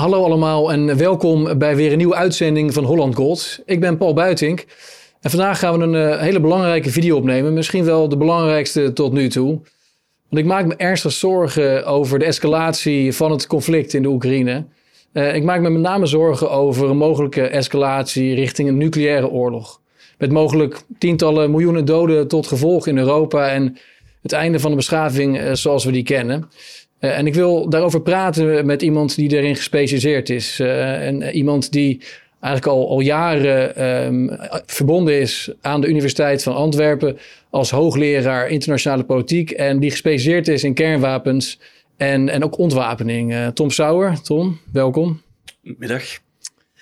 Hallo allemaal en welkom bij weer een nieuwe uitzending van Holland Gold. Ik ben Paul Buitink en vandaag gaan we een uh, hele belangrijke video opnemen. Misschien wel de belangrijkste tot nu toe. Want ik maak me ernstig zorgen over de escalatie van het conflict in de Oekraïne. Uh, ik maak me met name zorgen over een mogelijke escalatie richting een nucleaire oorlog. Met mogelijk tientallen miljoenen doden tot gevolg in Europa en het einde van de beschaving uh, zoals we die kennen. Uh, en ik wil daarover praten met iemand die erin gespecialiseerd is. Uh, en iemand die eigenlijk al, al jaren um, verbonden is aan de Universiteit van Antwerpen als hoogleraar internationale politiek. En die gespecialiseerd is in kernwapens en, en ook ontwapening. Uh, Tom Sauer, Tom, welkom. Middag.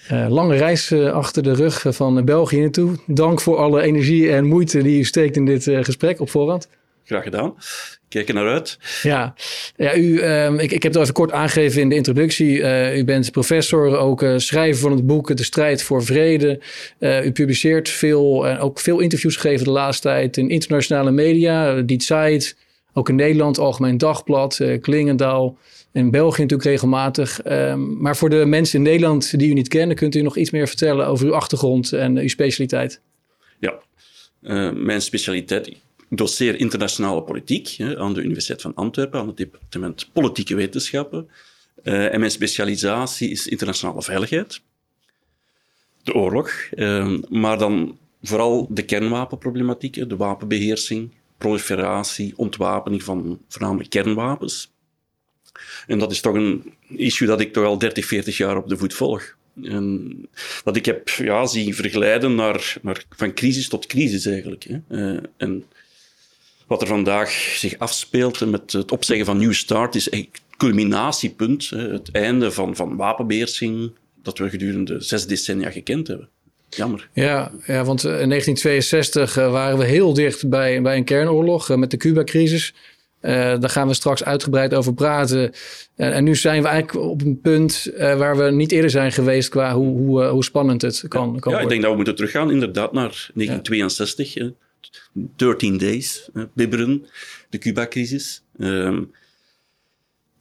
lange reis achter de rug van België naartoe. Dank voor alle energie en moeite die u steekt in dit gesprek op voorhand. Graag gedaan. Kijk er naar uit. Ja, ja u, um, ik, ik heb het even kort aangegeven in de introductie. Uh, u bent professor, ook uh, schrijver van het boek De Strijd voor Vrede. Uh, u publiceert veel en ook veel interviews gegeven de laatste tijd in internationale media. Die Zeit, ook in Nederland, Algemeen Dagblad, Klingendaal. In België natuurlijk regelmatig. Um, maar voor de mensen in Nederland die u niet kennen, kunt u nog iets meer vertellen over uw achtergrond en uw specialiteit? Ja, mijn specialiteit doseer internationale politiek hè, aan de Universiteit van Antwerpen, aan het departement politieke wetenschappen. Uh, en mijn specialisatie is internationale veiligheid, de oorlog, uh, maar dan vooral de kernwapenproblematiek, de wapenbeheersing, proliferatie, ontwapening van voornamelijk kernwapens. En dat is toch een issue dat ik toch al 30, 40 jaar op de voet volg. En dat ik heb ja, zien verglijden naar, naar, van crisis tot crisis eigenlijk. Hè. Uh, en wat er vandaag zich afspeelt met het opzeggen van New Start is het culminatiepunt, het einde van, van wapenbeheersing dat we gedurende zes decennia gekend hebben. Jammer. Ja, ja want in 1962 eh, waren we heel dicht bij, bij een kernoorlog eh, met de Cuba-crisis. Uh, daar gaan we straks uitgebreid over praten. En nu zijn we eigenlijk op een punt uh, waar we niet eerder zijn geweest qua hoe, hoe, hoe spannend het kan, ja, kan ja, ik denk dat we moeten teruggaan inderdaad naar 1962. Ja. 13 days, bibberen, de Cuba-crisis. Um,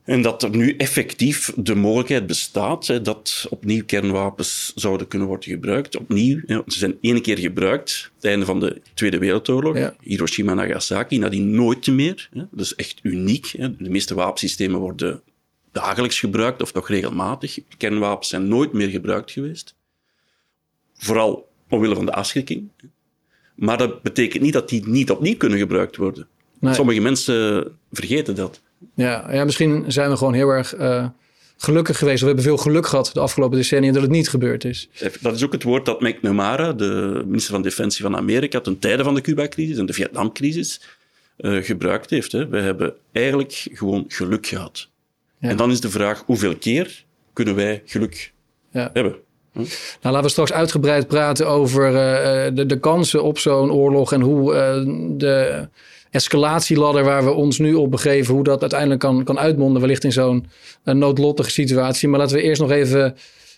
en dat er nu effectief de mogelijkheid bestaat hè, dat opnieuw kernwapens zouden kunnen worden gebruikt. Opnieuw, hè, ze zijn één keer gebruikt, het einde van de Tweede Wereldoorlog, ja. Hiroshima en Nagasaki, nadien nooit meer. Hè. Dat is echt uniek. Hè. De meeste wapensystemen worden dagelijks gebruikt of nog regelmatig. Kernwapens zijn nooit meer gebruikt geweest. Vooral omwille van de afschrikking. Maar dat betekent niet dat die niet opnieuw kunnen gebruikt worden. Nee. Sommige mensen vergeten dat. Ja, ja, misschien zijn we gewoon heel erg uh, gelukkig geweest. We hebben veel geluk gehad de afgelopen decennia dat het niet gebeurd is. Dat is ook het woord dat McNamara, de minister van Defensie van Amerika, ten tijde van de Cuba-crisis en de Vietnam-crisis, uh, gebruikt heeft. Hè. We hebben eigenlijk gewoon geluk gehad. Ja. En dan is de vraag, hoeveel keer kunnen wij geluk ja. hebben? Nou, laten we straks uitgebreid praten over uh, de, de, kansen op zo'n oorlog en hoe uh, de escalatieladder waar we ons nu op begeven, hoe dat uiteindelijk kan, kan uitmonden, wellicht in zo'n noodlottige situatie. Maar laten we eerst nog even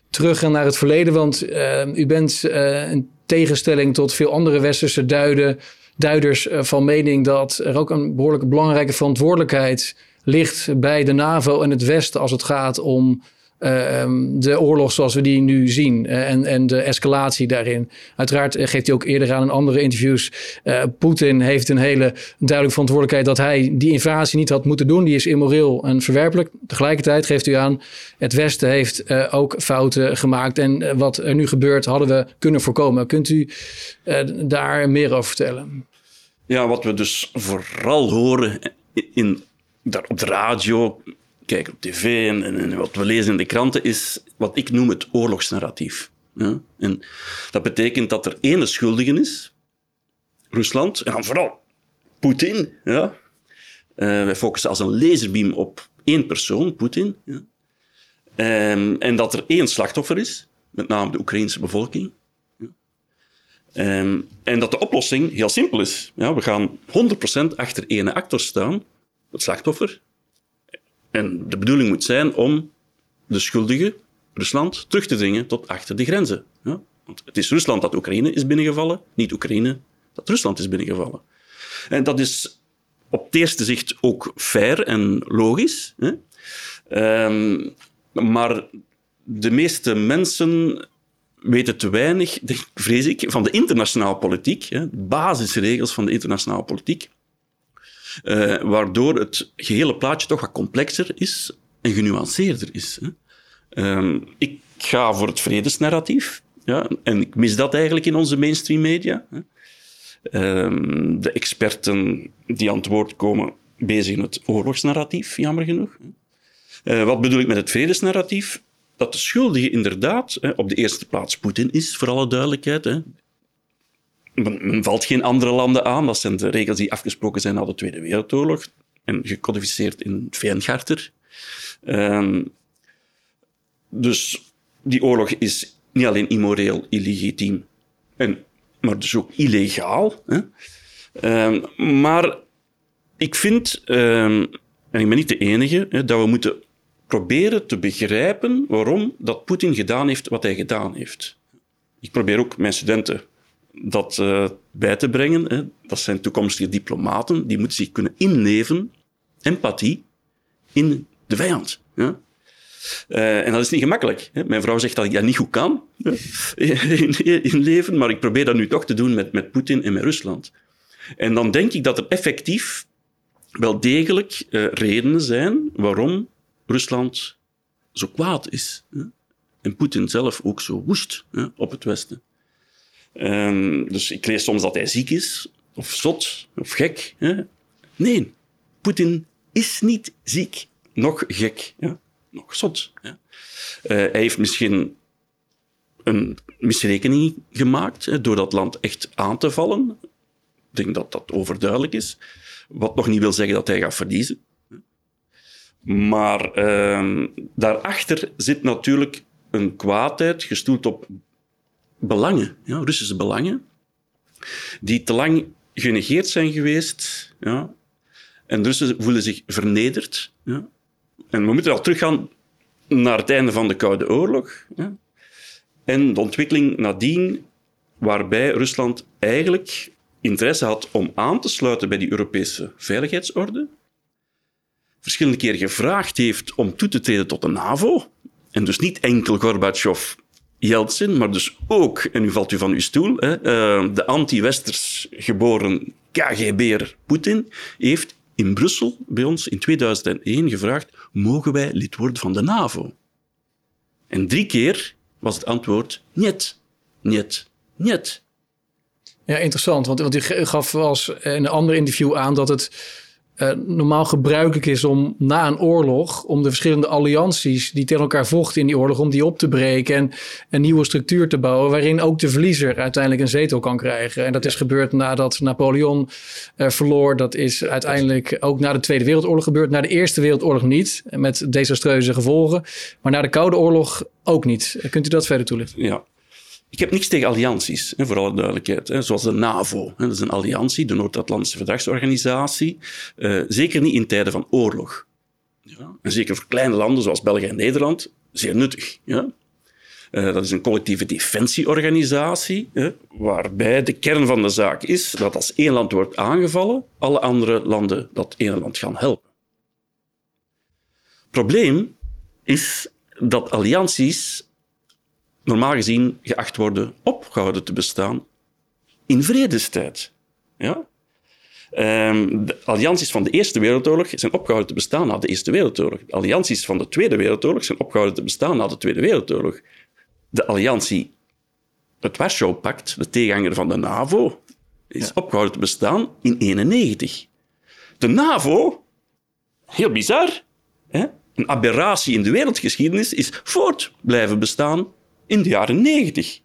teruggaan naar het verleden, want u bent in tegenstelling tot veel andere westerse duiden, duiders van mening dat er ook een behoorlijk belangrijke verantwoordelijkheid ligt bij de NAVO en het Westen als het gaat om de oorlog zoals we die nu zien uh, en, en de escalatie daarin. Uiteraard uh, geeft hij ook eerder aan in andere interviews. Poetin heeft een hele duidelijke verantwoordelijkheid dat hij die invasie niet had moeten doen. Die is immoreel en verwerpelijk. Tegelijkertijd geeft u aan, het Westen heeft ook fouten gemaakt. En wat er nu gebeurt hadden we kunnen voorkomen. Kunt u daar meer over vertellen? Ja, wat we dus vooral horen in, daar op de radio, kijken op tv en, en, wat we lezen in de kranten, is wat ik noem het oorlogsnarratief. Ja? En dat betekent dat er één schuldige is, Rusland, en vooral Poetin. Ja? Uh, wij focussen als een laserbeam op één persoon, Poetin. Ja? Um, en dat er één slachtoffer is, met name de Oekraïnse bevolking. Um, en dat de oplossing heel simpel is. Ja, we gaan 100% achter één actor staan, het slachtoffer, en de bedoeling moet zijn om de schuldige, Rusland, terug te dringen tot achter de grenzen. Want het is Rusland dat Oekraïne is binnengevallen, niet Oekraïne dat Rusland is binnengevallen. En dat is op het eerste zicht ook fair en logisch. Hè? Um, maar de meeste mensen weten te weinig, vrees ik, van de internationale politiek, hè, basisregels van de internationale politiek, uh, waardoor het gehele plaatje toch wat complexer is en genuanceerder is. Hè. Um, ik ga voor het vredesnarratief, ja, en ik mis dat eigenlijk in onze mainstream media. Hè. Um, de experten die aan het woord komen bezigen het oorlogsnarratief, jammer genoeg. Uh, wat bedoel ik met het vredesnarratief? Dat de schuldige inderdaad hè, op de eerste plaats Poetin is, voor alle duidelijkheid. Hè. Men, valt geen andere landen aan. Dat zijn de regels die afgesproken zijn na de Tweede Wereldoorlog en gecodificeerd in het VN-charter. Um, dus die oorlog is niet alleen immoreel, illegitiem, en, maar dus ook illegaal. Hè. Um, maar ik vind, um, en ik ben niet de enige, hè, dat we moeten proberen te begrijpen waarom dat Poetin gedaan heeft wat hij gedaan heeft. Ik probeer ook mijn studenten dat uh, bij te brengen. Hè. Dat zijn toekomstige diplomaten, die moeten zich kunnen inleven, empathie, in de vijand. Ja. Uh, en dat is niet gemakkelijk. Hè. Mijn vrouw zegt dat ik dat niet goed kan in, in, leven, maar ik probeer dat nu toch te doen met, met Poetin en met Rusland. En dan denk ik dat er effectief wel degelijk uh, redenen zijn waarom Rusland zo kwaad is. Hè? En Poetin zelf ook zo woest op het Westen. Um, dus ik lees soms dat hij ziek is, of zot, of gek. Hè? Nee, Poetin is niet ziek, nog gek, ja? nog zot. Ja? Uh, hij heeft misschien een misrekening gemaakt door dat land echt aan te vallen. Ik denk dat dat overduidelijk is. Wat nog niet wil zeggen dat hij gaat verliezen. Maar uh, daarachter zit natuurlijk een kwaadheid gestoeld op belangen, ja, Russische belangen, die te lang genegeerd zijn geweest. Ja. En Russen voelen zich vernederd. Ja. En we moeten al teruggaan naar het einde van de Koude Oorlog. En de ontwikkeling nadien, waarbij Rusland eigenlijk interesse had om aan te sluiten bij die Europese veiligheidsorde, verschillende keren gevraagd heeft om toe te treden tot de NAVO, en dus niet enkel Gorbachev, Yeltsin, maar dus ook, en nu valt u van uw stoel, hè, uh, de anti-westers geboren KGB'er Poetin heeft in Brussel bij ons in 2001 gevraagd: mogen wij lid worden van de NAVO? En drie keer was het antwoord: niet, niet, niet. Ja, interessant. Want, want u gaf als in een ander interview aan dat het uh, normaal gebruikelijk is om na een oorlog, om de verschillende allianties die tegen elkaar vochten in die oorlog, om die op te breken en een nieuwe structuur te bouwen, waarin ook de verliezer uiteindelijk een zetel kan krijgen. En dat is gebeurd nadat Napoleon uh, verloor. Dat is uiteindelijk ook na de Tweede Wereldoorlog gebeurd. Na de Eerste Wereldoorlog niet, met desastreuze gevolgen. Maar na de Koude Oorlog ook niet. Kunt u dat verder toelichten? Ja. Ik heb niks tegen allianties, voor alle duidelijkheid. Zoals de NAVO. Dat is een alliantie, de Noord-Atlantische Verdragsorganisatie. Uh, zeker niet in tijden van oorlog. En zeker voor kleine landen zoals België en Nederland, zeer nuttig. Uh, dat is een collectieve defensieorganisatie, waarbij de kern van de zaak is dat als één land wordt aangevallen, alle andere landen dat ene land gaan helpen. Het probleem is dat allianties normaal gezien geacht worden opgehouden te bestaan in vredestijd. Ja? Um, de allianties van de Eerste Wereldoorlog zijn opgehouden te bestaan na de Eerste Wereldoorlog. De allianties van de Tweede Wereldoorlog zijn opgehouden te bestaan na de Tweede Wereldoorlog. De alliantie, het Warschau-pact, de tegenhanger van de NAVO, is ja. opgehouden te bestaan in 1991. De NAVO, heel bizar, hè? een aberratie in de wereldgeschiedenis, is voort blijven bestaan in de jaren 90.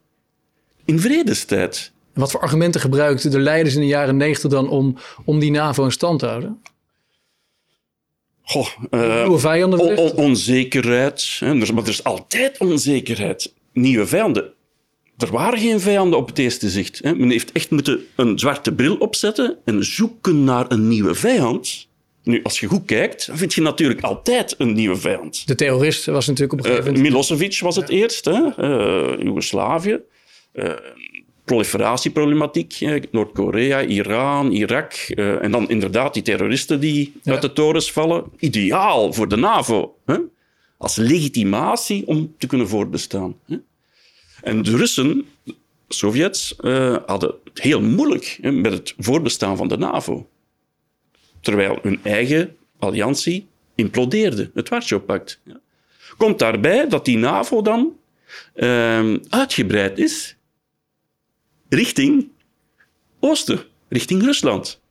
In vredestijd. En wat voor argumenten gebruikten de leiders in de jaren 90 dan om, om die NAVO in stand te houden? Goh, uh, Nieuwe vijanden on, on, onzekerheid. Hè, maar er is altijd onzekerheid. Nieuwe vijanden. Er waren geen vijanden op het eerste zicht. Hè. Men heeft echt moeten een zwarte bril opzetten en zoeken naar een nieuwe vijand. Nu, als je goed kijkt, vind je natuurlijk altijd een nieuwe vijand. De terrorist was natuurlijk op een gegeven moment... Uh, Milosevic was het eerst, hè? Uh, Joegoslavië. Uh, proliferatieproblematiek, Noord-Korea, Iran, Irak. en dan inderdaad die terroristen die ja. uit de torens vallen. Ideaal voor de NAVO. Hè? als legitimatie om te kunnen voortbestaan. hè. En de Russen, Sovjets, eh, hadden het heel moeilijk hè, met het voortbestaan van de NAVO. Terwijl hun eigen alliantie implodeerde, het Warschau-pact. Ja. Komt daarbij dat die NAVO dan ehm, uitgebreid is richting oosten, richting Rusland.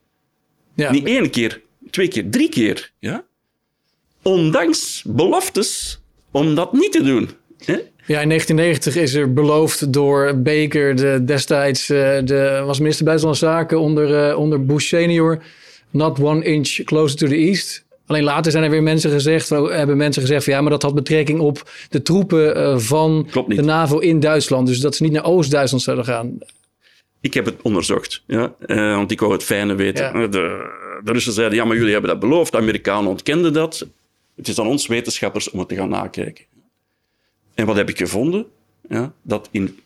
Ja. Niet één keer, twee keer, drie keer. Ja? Ondanks beloftes om dat niet te doen. Hè? Ja, in 1990 is er beloofd door Baker, de, destijds eh, de, was minister Buitenlandse Zaken onder, eh, onder Bush senior, not one inch closer to the east. Alleen later zijn er weer mensen gezegd, hebben mensen gezegd van ja, maar dat had betrekking op de troepen eh, van de NAVO in Duitsland. Dus dat ze niet naar Oost-Duitsland zouden gaan. Ik heb het onderzocht, ja? eh, want ik wou het fijne weten. Ja. De, de Russen zeiden, ja, maar jullie hebben dat beloofd. De Amerikanen ontkenden dat. Het is aan ons wetenschappers om het te gaan nakijken. En wat heb ik gevonden? Ja, dat in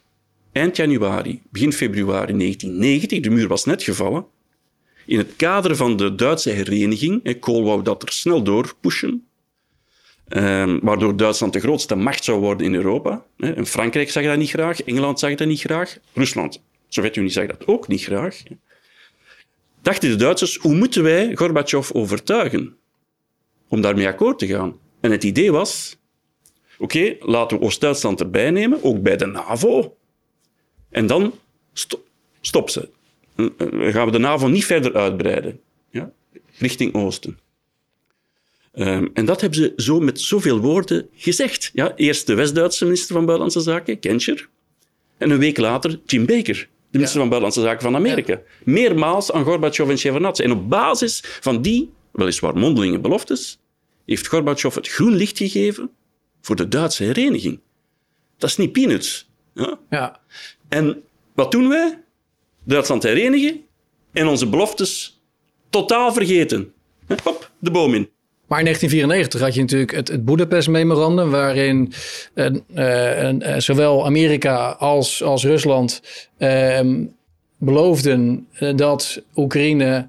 eind januari, begin februari 1990, de muur was net gevallen, in het kader van de Duitse hereniging, Kool wou dat er snel door pushen, ehm, waardoor Duitsland de grootste macht zou worden in Europa. Hè. En Frankrijk zag dat niet graag, Engeland zag dat niet graag, Rusland, de Sovjet-Unie zag dat ook niet graag. Dachten de Duitsers, hoe moeten wij Gorbachev overtuigen om daarmee akkoord te gaan? En het idee was, oké, laten we Oost-Duitsland erbij nemen, ook bij de NAVO. En dan sto- stop ze. Eh, gaan we de NAVO niet verder uitbreiden. Ja? Richting Oosten. Ehm, en dat hebben ze zo met zoveel woorden gezegd. Ja, eerst de West-Duitse minister van Buitenlandse Zaken, Genscher. En een week later Jim Baker, de minister van Buitenlandse Zaken van Amerika. Meermaals aan Gorbachev en Shevardnadze. En op basis van die, weliswaar mondelinge beloftes, heeft Gorbachev het groen licht gegeven voor de Duitse hereniging. Dat is niet peanuts. Ja? Ja, En wat doen wij? Duitsland herenigen en onze beloftes totaal vergeten. Hop, de boom in. Maar in 1994 had je natuurlijk het, het Budapest-memorandum, waarin eh, eh, eh, zowel Amerika als, als Rusland ehm, beloofden dat Oekraïne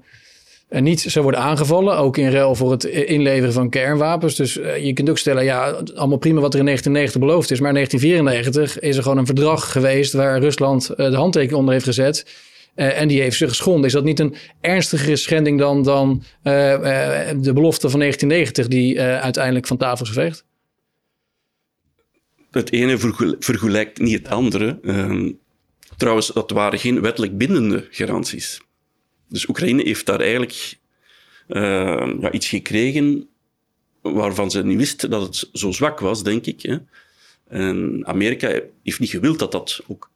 niet zou worden aangevallen, ook in ruil voor het inleveren van kernwapens. Dus je kunt ook stellen, ja, allemaal prima wat er in 1990 beloofd is, maar in 1994 is er gewoon een verdrag geweest waar Rusland de handtekening onder heeft gezet. Eh, en die heeft ze geschonden. Is dat niet een ernstigere schending dan, dan eh, eh, de belofte van 1990 die uiteindelijk van tafel is geveegd? Het ene vergel- vergelijkt niet het andere. Ehm, trouwens, dat waren geen wettelijk bindende garanties. Dus Oekraïne heeft daar eigenlijk eh, ja, iets gekregen waarvan ze niet wist dat het zo zwak was, denk ik. Hè. En Amerika heeft niet gewild dat dat ook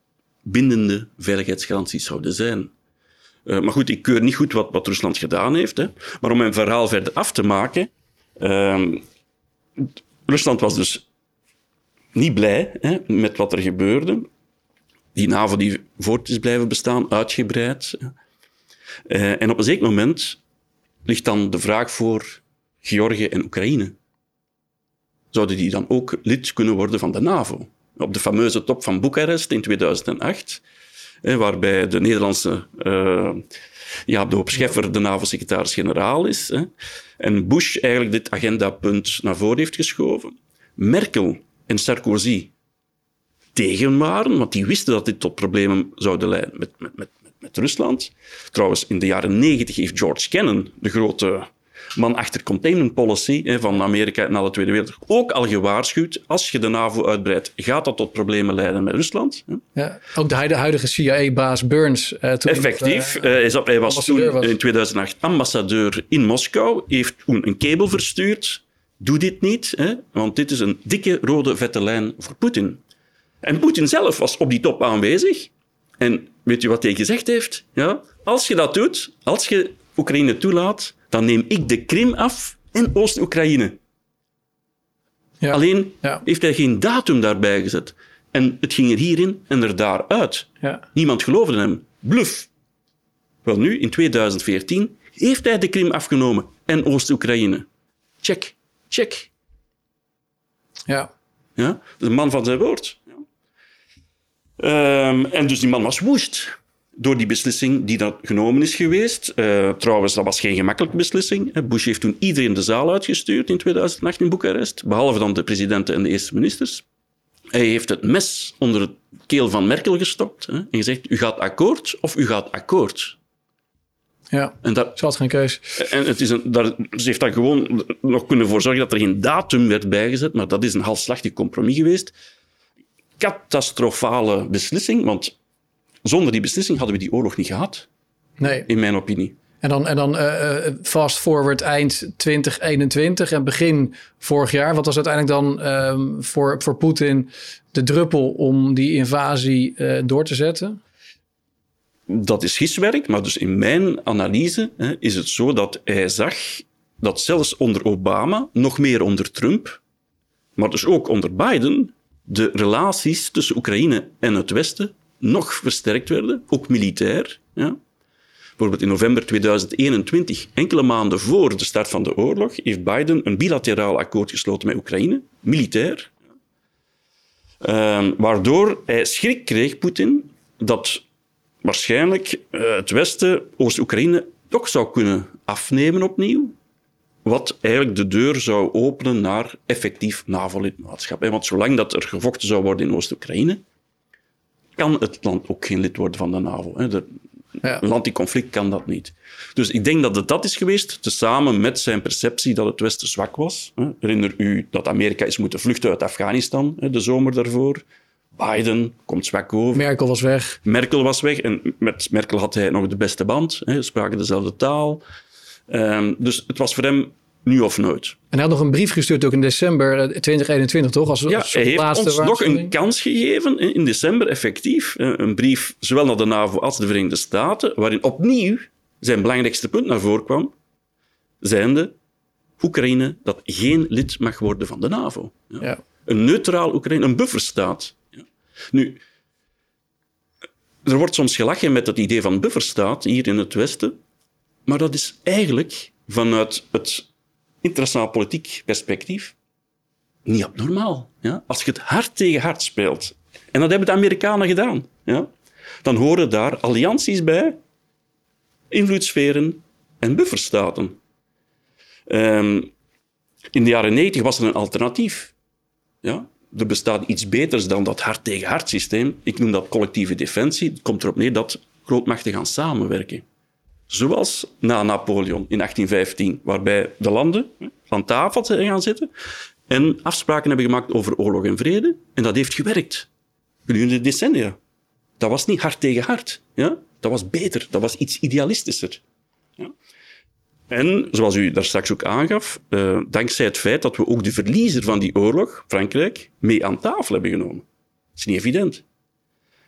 bindende veiligheidsgaranties zouden zijn. Eh, maar goed, ik keur niet goed wat, wat Rusland gedaan heeft. Hè. Maar om mijn verhaal verder af te maken. ehm, Rusland was dus niet blij hè, met wat er gebeurde. Die NAVO die voort is blijven bestaan, uitgebreid. Eh, en op een zeker moment ligt dan de vraag voor Georgië en Oekraïne. Zouden die dan ook lid kunnen worden van de NAVO? Op de fameuze top van Boekarest in 2008, hè, waarbij de Nederlandse eh, Jaap de Hoop Scheffer de NAVO-secretaris-generaal is. Hè, en Bush eigenlijk dit agendapunt naar voren heeft geschoven. Merkel en Sarkozy tegen waren, want die wisten dat dit tot problemen zouden leiden met, met, met, met, met Rusland. Trouwens, in de jaren negentig heeft George Kennan, de grote man achter containment policy van Amerika na de Tweede Wereldoorlog, ook al gewaarschuwd, als je de NAVO uitbreidt, gaat dat tot problemen leiden met Rusland. Ja, ook de huidige, CIA-baas Burns. eh, toen Effectief. eh, eh, hij, was toen was. in 2008 ambassadeur in Moskou. Heeft toen een kabel verstuurd. Doe dit niet, hè, want dit is een dikke rode vette lijn voor Poetin. En Poetin zelf was op die top aanwezig. En weet je wat hij gezegd heeft? Ja, als je dat doet, als je Oekraïne toelaat, dan neem ik de Krim af en Oost-Oekraïne. ja. Alleen Ja. heeft hij geen datum daarbij gezet. En het ging er hierin en er daar uit. Ja. Niemand geloofde hem. Bluff. Wel nu, in 2014, heeft hij de Krim afgenomen en Oost-Oekraïne. Check, check. Ja. Ja? Een man van zijn woord. Ja. Ehm, en dus die man was woest. Door die beslissing die dat genomen is geweest. Uh, trouwens, dat was geen gemakkelijke beslissing. Bush heeft toen iedereen de zaal uitgestuurd in 2008 in Boekarest, behalve dan de presidenten en de eerste ministers. Hij heeft het mes onder het keel van Merkel gestopt hè, en gezegd, u gaat akkoord of u gaat akkoord. Ja, en dat, ze had geen keus. En het is een, daar, ze heeft daar gewoon nog kunnen voor zorgen dat er geen datum werd bijgezet, maar dat is een halfslachtig compromis geweest. Catastrofale beslissing, want zonder die beslissing hadden we die oorlog niet gehad. Nee. In mijn opinie. En dan, en dan uh, fast forward eind 2021 en begin vorig jaar. Wat was uiteindelijk dan um, voor, voor Poetin de druppel om die invasie uh, door te zetten? Dat is giswerk, maar dus in mijn analyse hè, is het zo dat hij zag dat zelfs onder Obama, nog meer onder Trump, maar dus ook onder Biden, de relaties tussen Oekraïne en het Westen nog versterkt werden, ook militair. Ja. Bijvoorbeeld in november 2021, enkele maanden voor de start van de oorlog, heeft Biden een bilateraal akkoord gesloten met Oekraïne, militair. Uh, waardoor hij schrik kreeg, Poetin, dat waarschijnlijk uh, het Westen Oost-Oekraïne toch zou kunnen afnemen opnieuw. Wat eigenlijk de deur zou openen naar effectief NAVO-lidmaatschap. Want zolang dat er gevochten zou worden in Oost-Oekraïne, kan het land ook geen lid worden van de NAVO. De, ja. Een anticonflict kan dat niet. Dus ik denk dat het dat is geweest, tezamen met zijn perceptie dat het Westen zwak was. Herinner u dat Amerika is moeten vluchten uit Afghanistan de zomer daarvoor. Biden komt zwak over. Merkel was weg. Merkel was weg. En met Merkel had hij nog de beste band. Ze spraken dezelfde taal. Um, dus het was voor hem nu of nooit. En hij had nog een brief gestuurd ook in december 2021, eh, toch? Als, ja, hij heeft ons nog een kans gegeven in december, effectief. Eh, een brief zowel naar de NAVO als de Verenigde Staten, waarin opnieuw zijn belangrijkste punt naar voren kwam, zijnde Oekraïne dat geen lid mag worden van de NAVO. Ja. Ja. Een neutraal Oekraïne, een bufferstaat. Ja. Nu, er wordt soms gelachen met het idee van bufferstaat hier in het Westen, maar dat is eigenlijk vanuit het internationaal politiek perspectief niet abnormaal. Ja? Als je het hard tegen hard speelt, en dat hebben de Amerikanen gedaan, ja? dan horen daar allianties bij, invloedssferen en bufferstaten. Um, in de jaren 90 was er een alternatief. Ja? Er bestaat iets beters dan dat hard tegen hard systeem. Ik noem dat collectieve defensie. Het komt erop neer dat grootmachten gaan samenwerken. Zoals na Napoleon in 1815, waarbij de landen aan tafel zijn gaan zitten en afspraken hebben gemaakt over oorlog en vrede. En dat heeft gewerkt. Gedurende decennia. Dat was niet hard tegen hard. Ja? Dat was beter. Dat was iets idealistischer. Ja? En, zoals u daar straks ook aangaf, uh, dankzij het feit dat we ook de verliezer van die oorlog, Frankrijk, mee aan tafel hebben genomen. Dat is niet evident.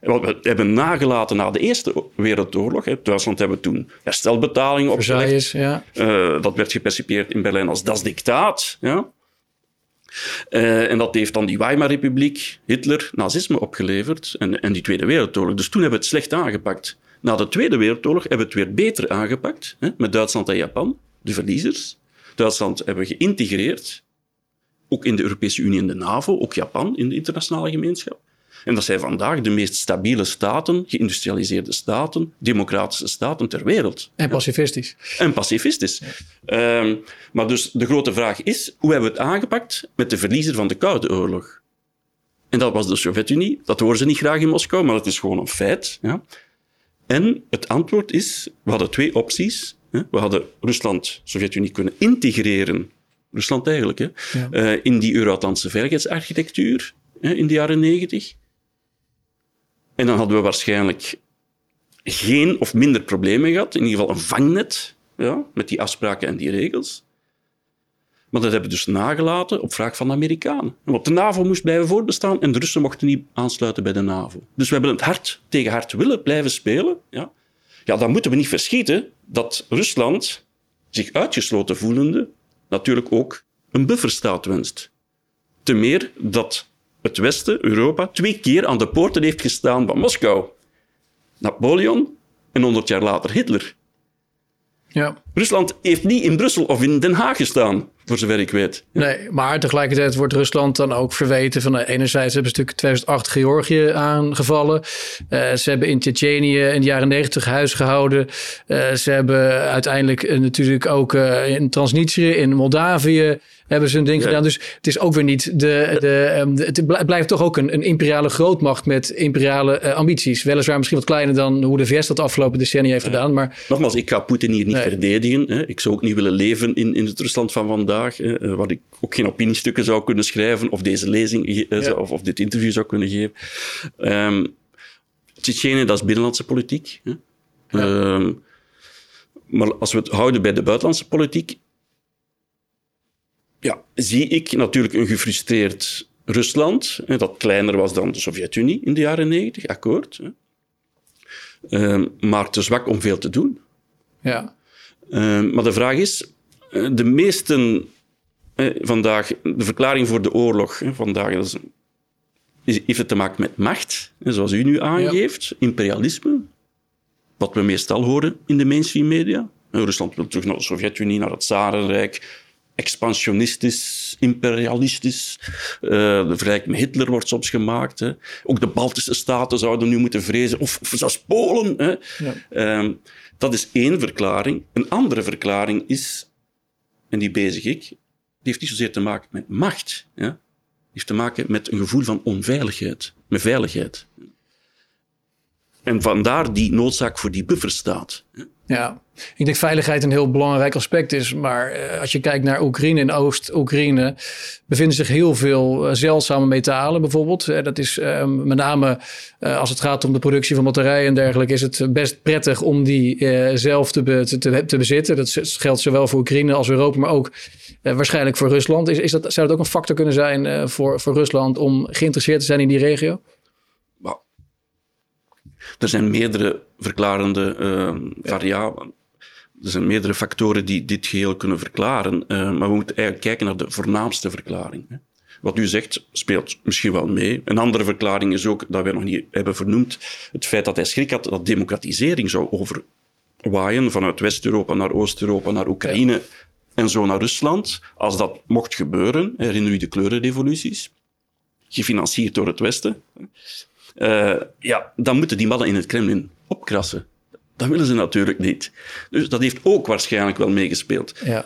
Wat we hebben nagelaten na de Eerste Wereldoorlog. Hè. Duitsland hebben toen herstelbetalingen opgelegd. Ja. Uh, dat werd gepercipieerd in Berlijn als das dictaat. Ja. Uh, en dat heeft dan die Weimar-republiek, Hitler, nazisme opgeleverd en, en die Tweede Wereldoorlog. Dus toen hebben we het slecht aangepakt. Na de Tweede Wereldoorlog hebben we het weer beter aangepakt, hè, met Duitsland en Japan, de verliezers. Duitsland hebben we geïntegreerd, ook in de Europese Unie en de NAVO, ook Japan in de internationale gemeenschap. En dat zijn vandaag de meest stabiele staten, geïndustrialiseerde staten, democratische staten ter wereld. En pacifistisch. En pacifistisch. Um, maar dus de grote vraag is, hoe hebben we het aangepakt met de verliezer van de Koude Oorlog? En dat was de Sovjet-Unie. Dat horen ze niet graag in Moskou, maar dat is gewoon een feit. Ja. En het antwoord is, we hadden twee opties. We hadden Rusland, Sovjet-Unie kunnen integreren Rusland eigenlijk, hè, ja. uh, in die Euro-Atlantische veiligheidsarchitectuur in de jaren negentig. En dan hadden we waarschijnlijk geen of minder problemen gehad. In ieder geval een vangnet ja, met die afspraken en die regels. Maar dat hebben we dus nagelaten op vraag van de Amerikanen. Want de NAVO moest blijven voortbestaan en de Russen mochten niet aansluiten bij de NAVO. Dus we hebben het hard tegen hard willen blijven spelen. Ja, ja dan moeten we niet verschieten dat Rusland, zich uitgesloten voelende, natuurlijk ook een bufferstaat wenst. Te meer dat het Westen, Europa, twee keer aan de poorten heeft gestaan van Moskou. Napoleon en 100 jaar later Hitler. Ja. Rusland heeft niet in Brussel of in Den Haag gestaan voor zover ik weet. Nee, maar tegelijkertijd wordt Rusland dan ook verweten van... Eh, enerzijds hebben ze natuurlijk 2008 Georgië aangevallen. Uh, ze hebben in Tsjetsjenië in de jaren 90 huis gehouden. Uh, ze hebben uiteindelijk natuurlijk ook in Transnistrië, in Moldavië hebben ze een ding gedaan. Dus het is ook weer niet de. de um, het blijft toch ook een, een imperiale grootmacht met imperiale uh, ambities. Weliswaar misschien wat kleiner dan hoe de VS dat de afgelopen decennia heeft gedaan. Maar... Nogmaals, ik ga Poetin hier niet nee. verdedigen. Hè. Ik zou ook niet willen leven in, in het Rusland van vandaag. Hè, eh, waar ik ook geen opiniestukken zou kunnen schrijven. of deze lezing ja. of, of dit interview zou kunnen geven. Um, Tsjetsjenië, dat is binnenlandse politiek. Hè. Ja. Um, maar als we het houden bij de buitenlandse politiek, ja, zie ik natuurlijk een gefrustreerd Rusland, dat kleiner was dan de Sovjet-Unie in de jaren negentig, akkoord. Ehm, maar te zwak om veel te doen. Ja. Ehm, maar de vraag is, eh, de meesten vandaag, de verklaring voor de oorlog vandaag, dat is, heeft het te maken met macht, zoals u nu aangeeft, imperialisme, wat we meestal horen in de mainstream media. Rusland wil terug naar de Sovjet-Unie, naar het Zarenrijk, expansionistisch, imperialistisch. Uh, de vergelijking met Hitler wordt soms gemaakt. Hè. Ook de Baltische staten zouden nu moeten vrezen, of, of zelfs Polen. Hè. Ja. Um, dat is één verklaring. Een andere verklaring is, en die bezig ik, die heeft niet zozeer te maken met macht. Ja. Die heeft te maken met een gevoel van onveiligheid, met veiligheid. En vandaar die noodzaak voor die bufferstaat. Ja, ik denk veiligheid een heel belangrijk aspect is. Maar uh, als je kijkt naar Oekraïne en Oost-Oekraïne, bevinden zich heel veel uh, zeldzame metalen bijvoorbeeld. Uh, dat is met name als het gaat om de productie van batterijen en dergelijke, is het best prettig om die zelf te, te, te, bezitten. Dat geldt zowel voor Oekraïne als Europa, maar ook waarschijnlijk voor Rusland. Is, is dat, zou dat ook een factor kunnen zijn voor, voor Rusland om geïnteresseerd te zijn in die regio? Er zijn meerdere verklarende uh, variabelen. Er zijn meerdere factoren die dit geheel kunnen verklaren. Uh, maar we moeten eigenlijk kijken naar de voornaamste verklaring. Hè. Wat u zegt speelt misschien wel mee. Een andere verklaring is ook, dat wij nog niet hebben vernoemd, het feit dat hij schrik had dat democratisering zou overwaaien vanuit West-Europa naar Oost-Europa, naar Oekraïne ja. en zo naar Rusland. Als dat mocht gebeuren, herinner u de kleurenrevoluties, gefinancierd door het Westen. Uh, ja, dan moeten die mannen in het Kremlin opkrassen. Dat willen ze natuurlijk niet. Dus dat heeft ook waarschijnlijk wel meegespeeld. Ja.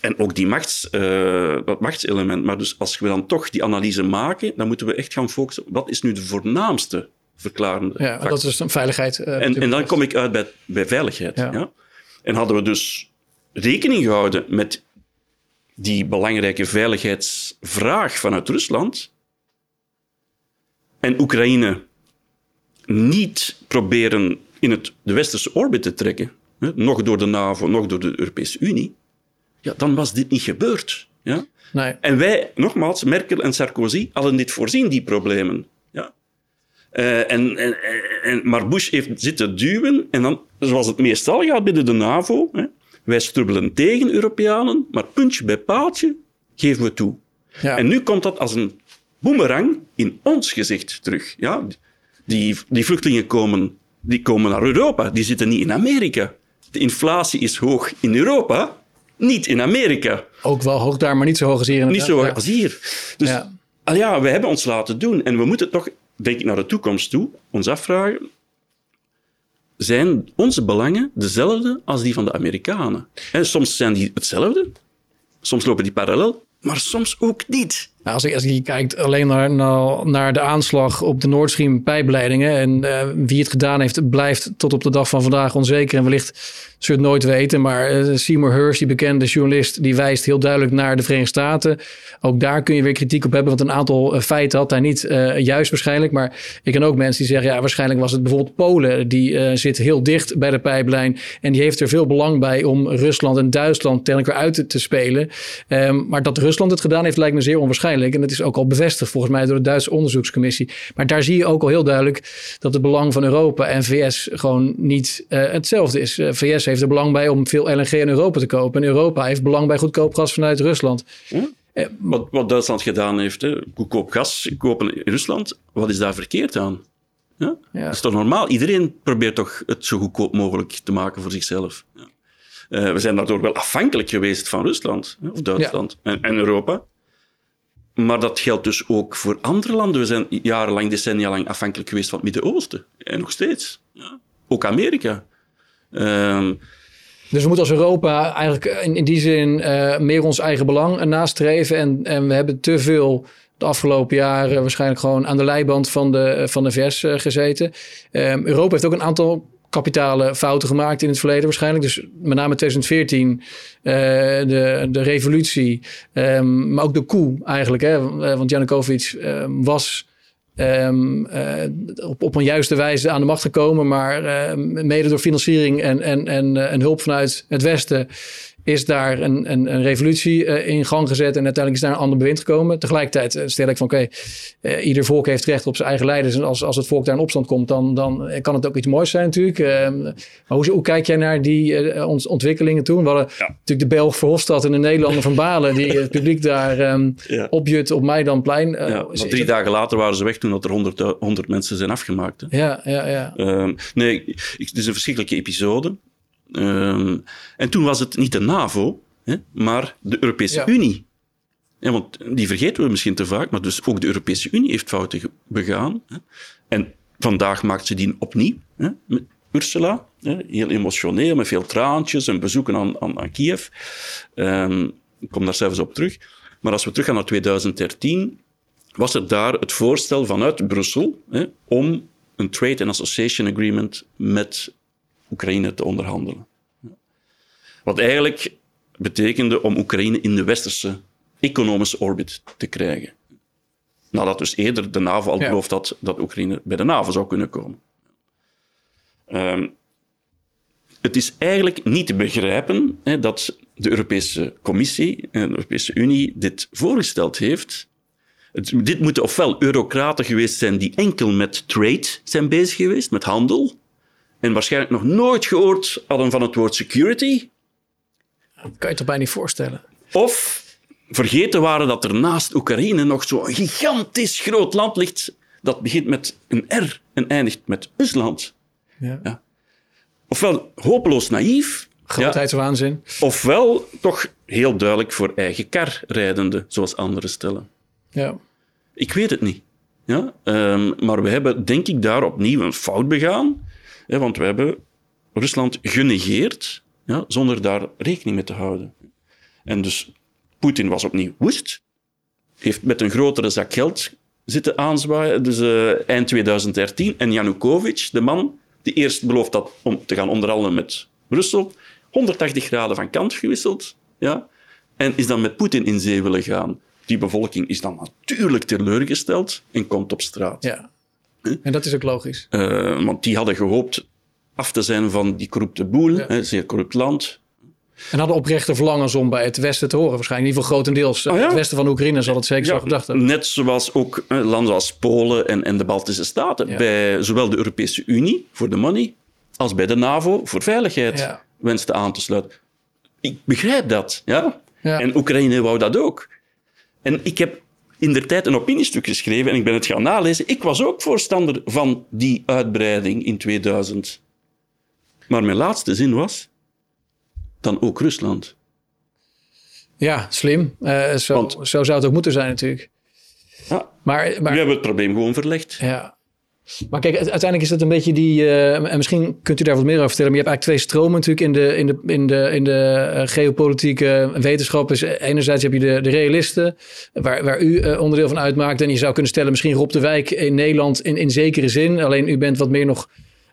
En ook die machts, uh, dat machtselement. Maar dus als we dan toch die analyse maken, dan moeten we echt gaan focussen op wat is nu de voornaamste verklarende Ja, factor. dat is een veiligheid. Uh, en, en dan kom ik uit bij, bij veiligheid. Ja. ja. En hadden we dus rekening gehouden met die belangrijke veiligheidsvraag vanuit Rusland, en Oekraïne niet proberen in het, de westerse orbit te trekken, hè, nog door de NAVO, nog door de Europese Unie, ja, dan was dit niet gebeurd. Ja? Nee. En wij, nogmaals, Merkel en Sarkozy hadden dit voorzien, die problemen. Ja? Uh, en, en, en, maar Bush heeft zitten duwen en dan, zoals het meestal gaat binnen de NAVO, hè, wij strubbelen tegen Europeanen, maar puntje bij paaltje geven we toe. Ja. En nu komt dat als een boemerang in ons gezicht terug. Ja? Die, die vluchtelingen komen, die komen naar Europa, die zitten niet in Amerika. De inflatie is hoog in Europa, niet in Amerika. Ook wel hoog daar, maar niet zo hoog als hier. Niet zo hoog ja. als hier. Dus ja. Ah ja, we hebben ons laten doen. En we moeten toch, denk ik, naar de toekomst toe ons afvragen... Zijn onze belangen dezelfde als die van de Amerikanen? En soms zijn die hetzelfde, soms lopen die parallel, maar soms ook niet. Nou, als, je, als je kijkt alleen naar, naar, de aanslag op de Nord Stream pijpleidingen en uh, wie het gedaan heeft, blijft tot op de dag van vandaag onzeker en wellicht zul je het nooit weten. Maar uh, Seymour Hersh, die bekende journalist, die wijst heel duidelijk naar de Verenigde Staten. Ook daar kun je weer kritiek op hebben, want een aantal uh, feiten had hij niet juist waarschijnlijk. Maar ik ken ook mensen die zeggen, ja, waarschijnlijk was het bijvoorbeeld Polen. Die zit heel dicht bij de pijplijn en die heeft er veel belang bij om Rusland en Duitsland elkaar uit te, spelen. Um, maar dat Rusland het gedaan heeft, lijkt me zeer onwaarschijnlijk. En dat is ook al bevestigd volgens mij door de Duitse onderzoekscommissie. Maar daar zie je ook al heel duidelijk dat het belang van Europa en VS gewoon niet uh, hetzelfde is. Uh, eh, VS heeft er belang bij om veel LNG in Europa te kopen. En Europa heeft belang bij goedkoop gas vanuit Rusland. Hm? Uh, wat, wat, Duitsland gedaan heeft, hè? goedkoop gas kopen in Rusland, wat is daar verkeerd aan? Ja? ja? Dat is toch normaal? Iedereen probeert toch het zo goedkoop mogelijk te maken voor zichzelf. Ja. we zijn daardoor wel afhankelijk geweest van Rusland of Duitsland en, en Europa. Maar dat geldt dus ook voor andere landen. We zijn jarenlang, decennia lang afhankelijk geweest van het Midden-Oosten. En nog steeds. Ja. Ook Amerika. Um, dus we moeten als Europa eigenlijk in, die zin uh, meer ons eigen belang nastreven. En, en we hebben te veel de afgelopen jaren waarschijnlijk gewoon aan de leiband van de, van de VS uh, gezeten. Um, Europa heeft ook een aantal kapitale fouten gemaakt in het verleden waarschijnlijk. Dus met name 2014, uh, de, de revolutie, um, maar ook de coup eigenlijk. Hè? Want Janukovic um, was um, uh, op, op een juiste wijze aan de macht gekomen, maar mede door financiering en, en, en, en hulp vanuit het Westen is daar een, een, een revolutie uh, in gang gezet en uiteindelijk is daar een ander bewind gekomen. Tegelijkertijd uh, stel ik van oké, okay, uh, ieder volk heeft recht op zijn eigen leiders en als, als het volk daar in opstand komt, dan, dan kan het ook iets moois zijn natuurlijk. Ehm, maar hoe, hoe, kijk jij naar die ont, ontwikkelingen toen? We hadden ja. natuurlijk de Belg Verhofstadt en de Nederlander van Balen die het publiek daar um, ja. opjut op Maidanplein. ja, drie dagen later waren ze weg toen dat er honderd, honderd mensen zijn afgemaakt. Hè? Ja, ja, ja. Um, nee, het is een verschrikkelijke episode. Um, en toen was het niet de NAVO, hè, maar de Europese ja. Unie. Ja, want die vergeten we misschien te vaak, maar dus ook de Europese Unie heeft fouten begaan. Hè. En vandaag maakt ze die opnieuw. Hè, met Ursula, hè, heel emotioneel, met veel traantjes en bezoeken aan, aan, aan Kiev. Um, ik kom daar zelfs op terug. Maar als we teruggaan naar 2013, was er daar het voorstel vanuit Brussel hè, om een Trade and Association Agreement met Oekraïne te onderhandelen. Wat eigenlijk betekende om Oekraïne in de westerse economische orbit te krijgen. Nadat dus eerder de NAVO al beloofd had dat Oekraïne bij de NAVO zou kunnen komen. Um, het is eigenlijk niet te begrijpen hè, dat de Europese Commissie en de Europese Unie dit voorgesteld heeft. Het, dit moeten ofwel eurocraten geweest zijn die enkel met trade zijn bezig geweest, met handel, en waarschijnlijk nog nooit gehoord hadden van het woord security. Dat kan je toch bijna niet voorstellen. Of vergeten waren dat er naast Oekraïne nog zo'n gigantisch groot land ligt dat begint met een R en eindigt met Rusland. Ja. ja. Ofwel hopeloos naïef. Grootheidswaanzin. Ja, ofwel toch heel duidelijk voor eigen kar rijdende, zoals anderen stellen. Ja. Ik weet het niet. Ja? Um, maar we hebben, denk ik, daar opnieuw een fout begaan want we hebben Rusland genegeerd ja, zonder daar rekening mee te houden. En dus Poetin was opnieuw woest, heeft met een grotere zak geld zitten aanzwaaien, dus uh, eind 2013. En Yanukovych, de man die eerst beloofd had om te gaan onderhandelen met Brussel, 180 graden van kant gewisseld, ja, en is dan met Poetin in zee willen gaan. Die bevolking is dan natuurlijk teleurgesteld en komt op straat. Ja. En dat is ook logisch. Uh, want die hadden gehoopt af te zijn van die corrupte boel, ja. hè, zeer corrupt land. En hadden oprechte verlangens om bij het Westen te horen, waarschijnlijk. In ieder geval grotendeels. Oh, ja? Het Westen van Oekraïne zal het zeker zo gedacht hebben. Net zoals ook landen als Polen en, en de Baltische Staten. Bij zowel de Europese Unie voor de money, als bij de NAVO voor veiligheid wensten aan te sluiten. Ik begrijp dat, ja. En Oekraïne wou dat ook. En ik heb in der tijd een opiniestuk geschreven en ik ben het gaan nalezen. Ik was ook voorstander van die uitbreiding in 2000. Maar mijn laatste zin was, dan ook Rusland. Ja, slim. Uh, zo, Want, zo zou het ook moeten zijn natuurlijk. Ja, maar, maar, we hebben het probleem gewoon verlegd. Ja. Maar kijk, uiteindelijk is het een beetje die. Uh, en misschien kunt u daar wat meer over vertellen. Maar je hebt eigenlijk twee stromen natuurlijk in de, in de, in de, in de uh, geopolitieke wetenschap. Is enerzijds heb je de, de realisten, waar, waar u onderdeel van uitmaakt. En je zou kunnen stellen, misschien Rob de Wijk in Nederland in, in zekere zin. Alleen u bent wat meer nog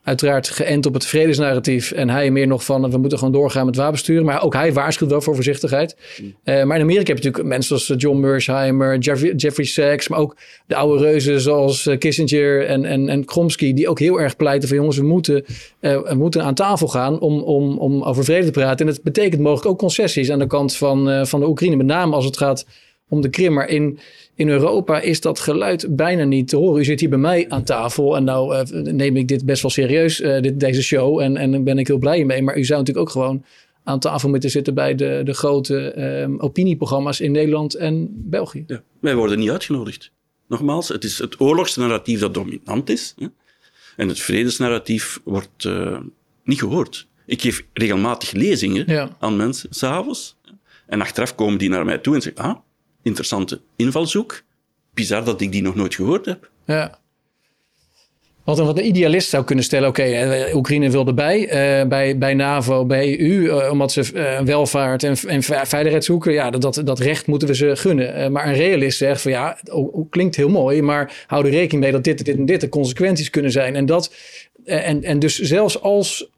uiteraard geënt op het vredesnarratief. En hij meer nog van we moeten gewoon doorgaan met wapensturen. Maar ook hij waarschuwt wel voor voorzichtigheid. Uh, maar in Amerika heb je natuurlijk mensen zoals John Mersheimer, Jeffrey, Jeffrey Sachs. Maar ook de oude reuzen zoals Kissinger en, en, en Kromsky. Die ook heel erg pleiten van jongens, we moeten, uh, we moeten aan tafel gaan om, om, om over vrede te praten. En dat betekent mogelijk ook concessies aan de kant van, uh, van de Oekraïne. Met name als het gaat om de Krim. Maar in, in Europa is dat geluid bijna niet te horen. U zit hier bij mij aan tafel en nou uh, neem ik dit best wel serieus, uh, dit, deze show. En, en daar ben ik heel blij mee. Maar u zou natuurlijk ook gewoon aan tafel moeten zitten bij de, de grote um, opinieprogramma's in Nederland en België. Ja, wij worden niet uitgenodigd. Nogmaals, het is het oorlogsnarratief dat dominant is. Hè? En het vredesnarratief wordt uh, niet gehoord. Ik geef regelmatig lezingen Ja. aan mensen, s'avonds. En achteraf komen die naar mij toe en zeggen, ah, interessante invalshoek. Bizar dat ik die nog nooit gehoord heb. Ja. Wat een, wat een idealist zou kunnen stellen, oké, eh, Oekraïne wil erbij, eh, bij, bij NAVO, bij EU, eh, omdat ze eh, welvaart en, en ve- veiligheid zoeken. Ja, dat- dat, dat recht moeten we ze gunnen. Maar een realist zegt van ja, het klinkt heel mooi, maar hou er rekening mee dat dit, dit en dit de consequenties kunnen zijn. En, dat, en, en dus zelfs als,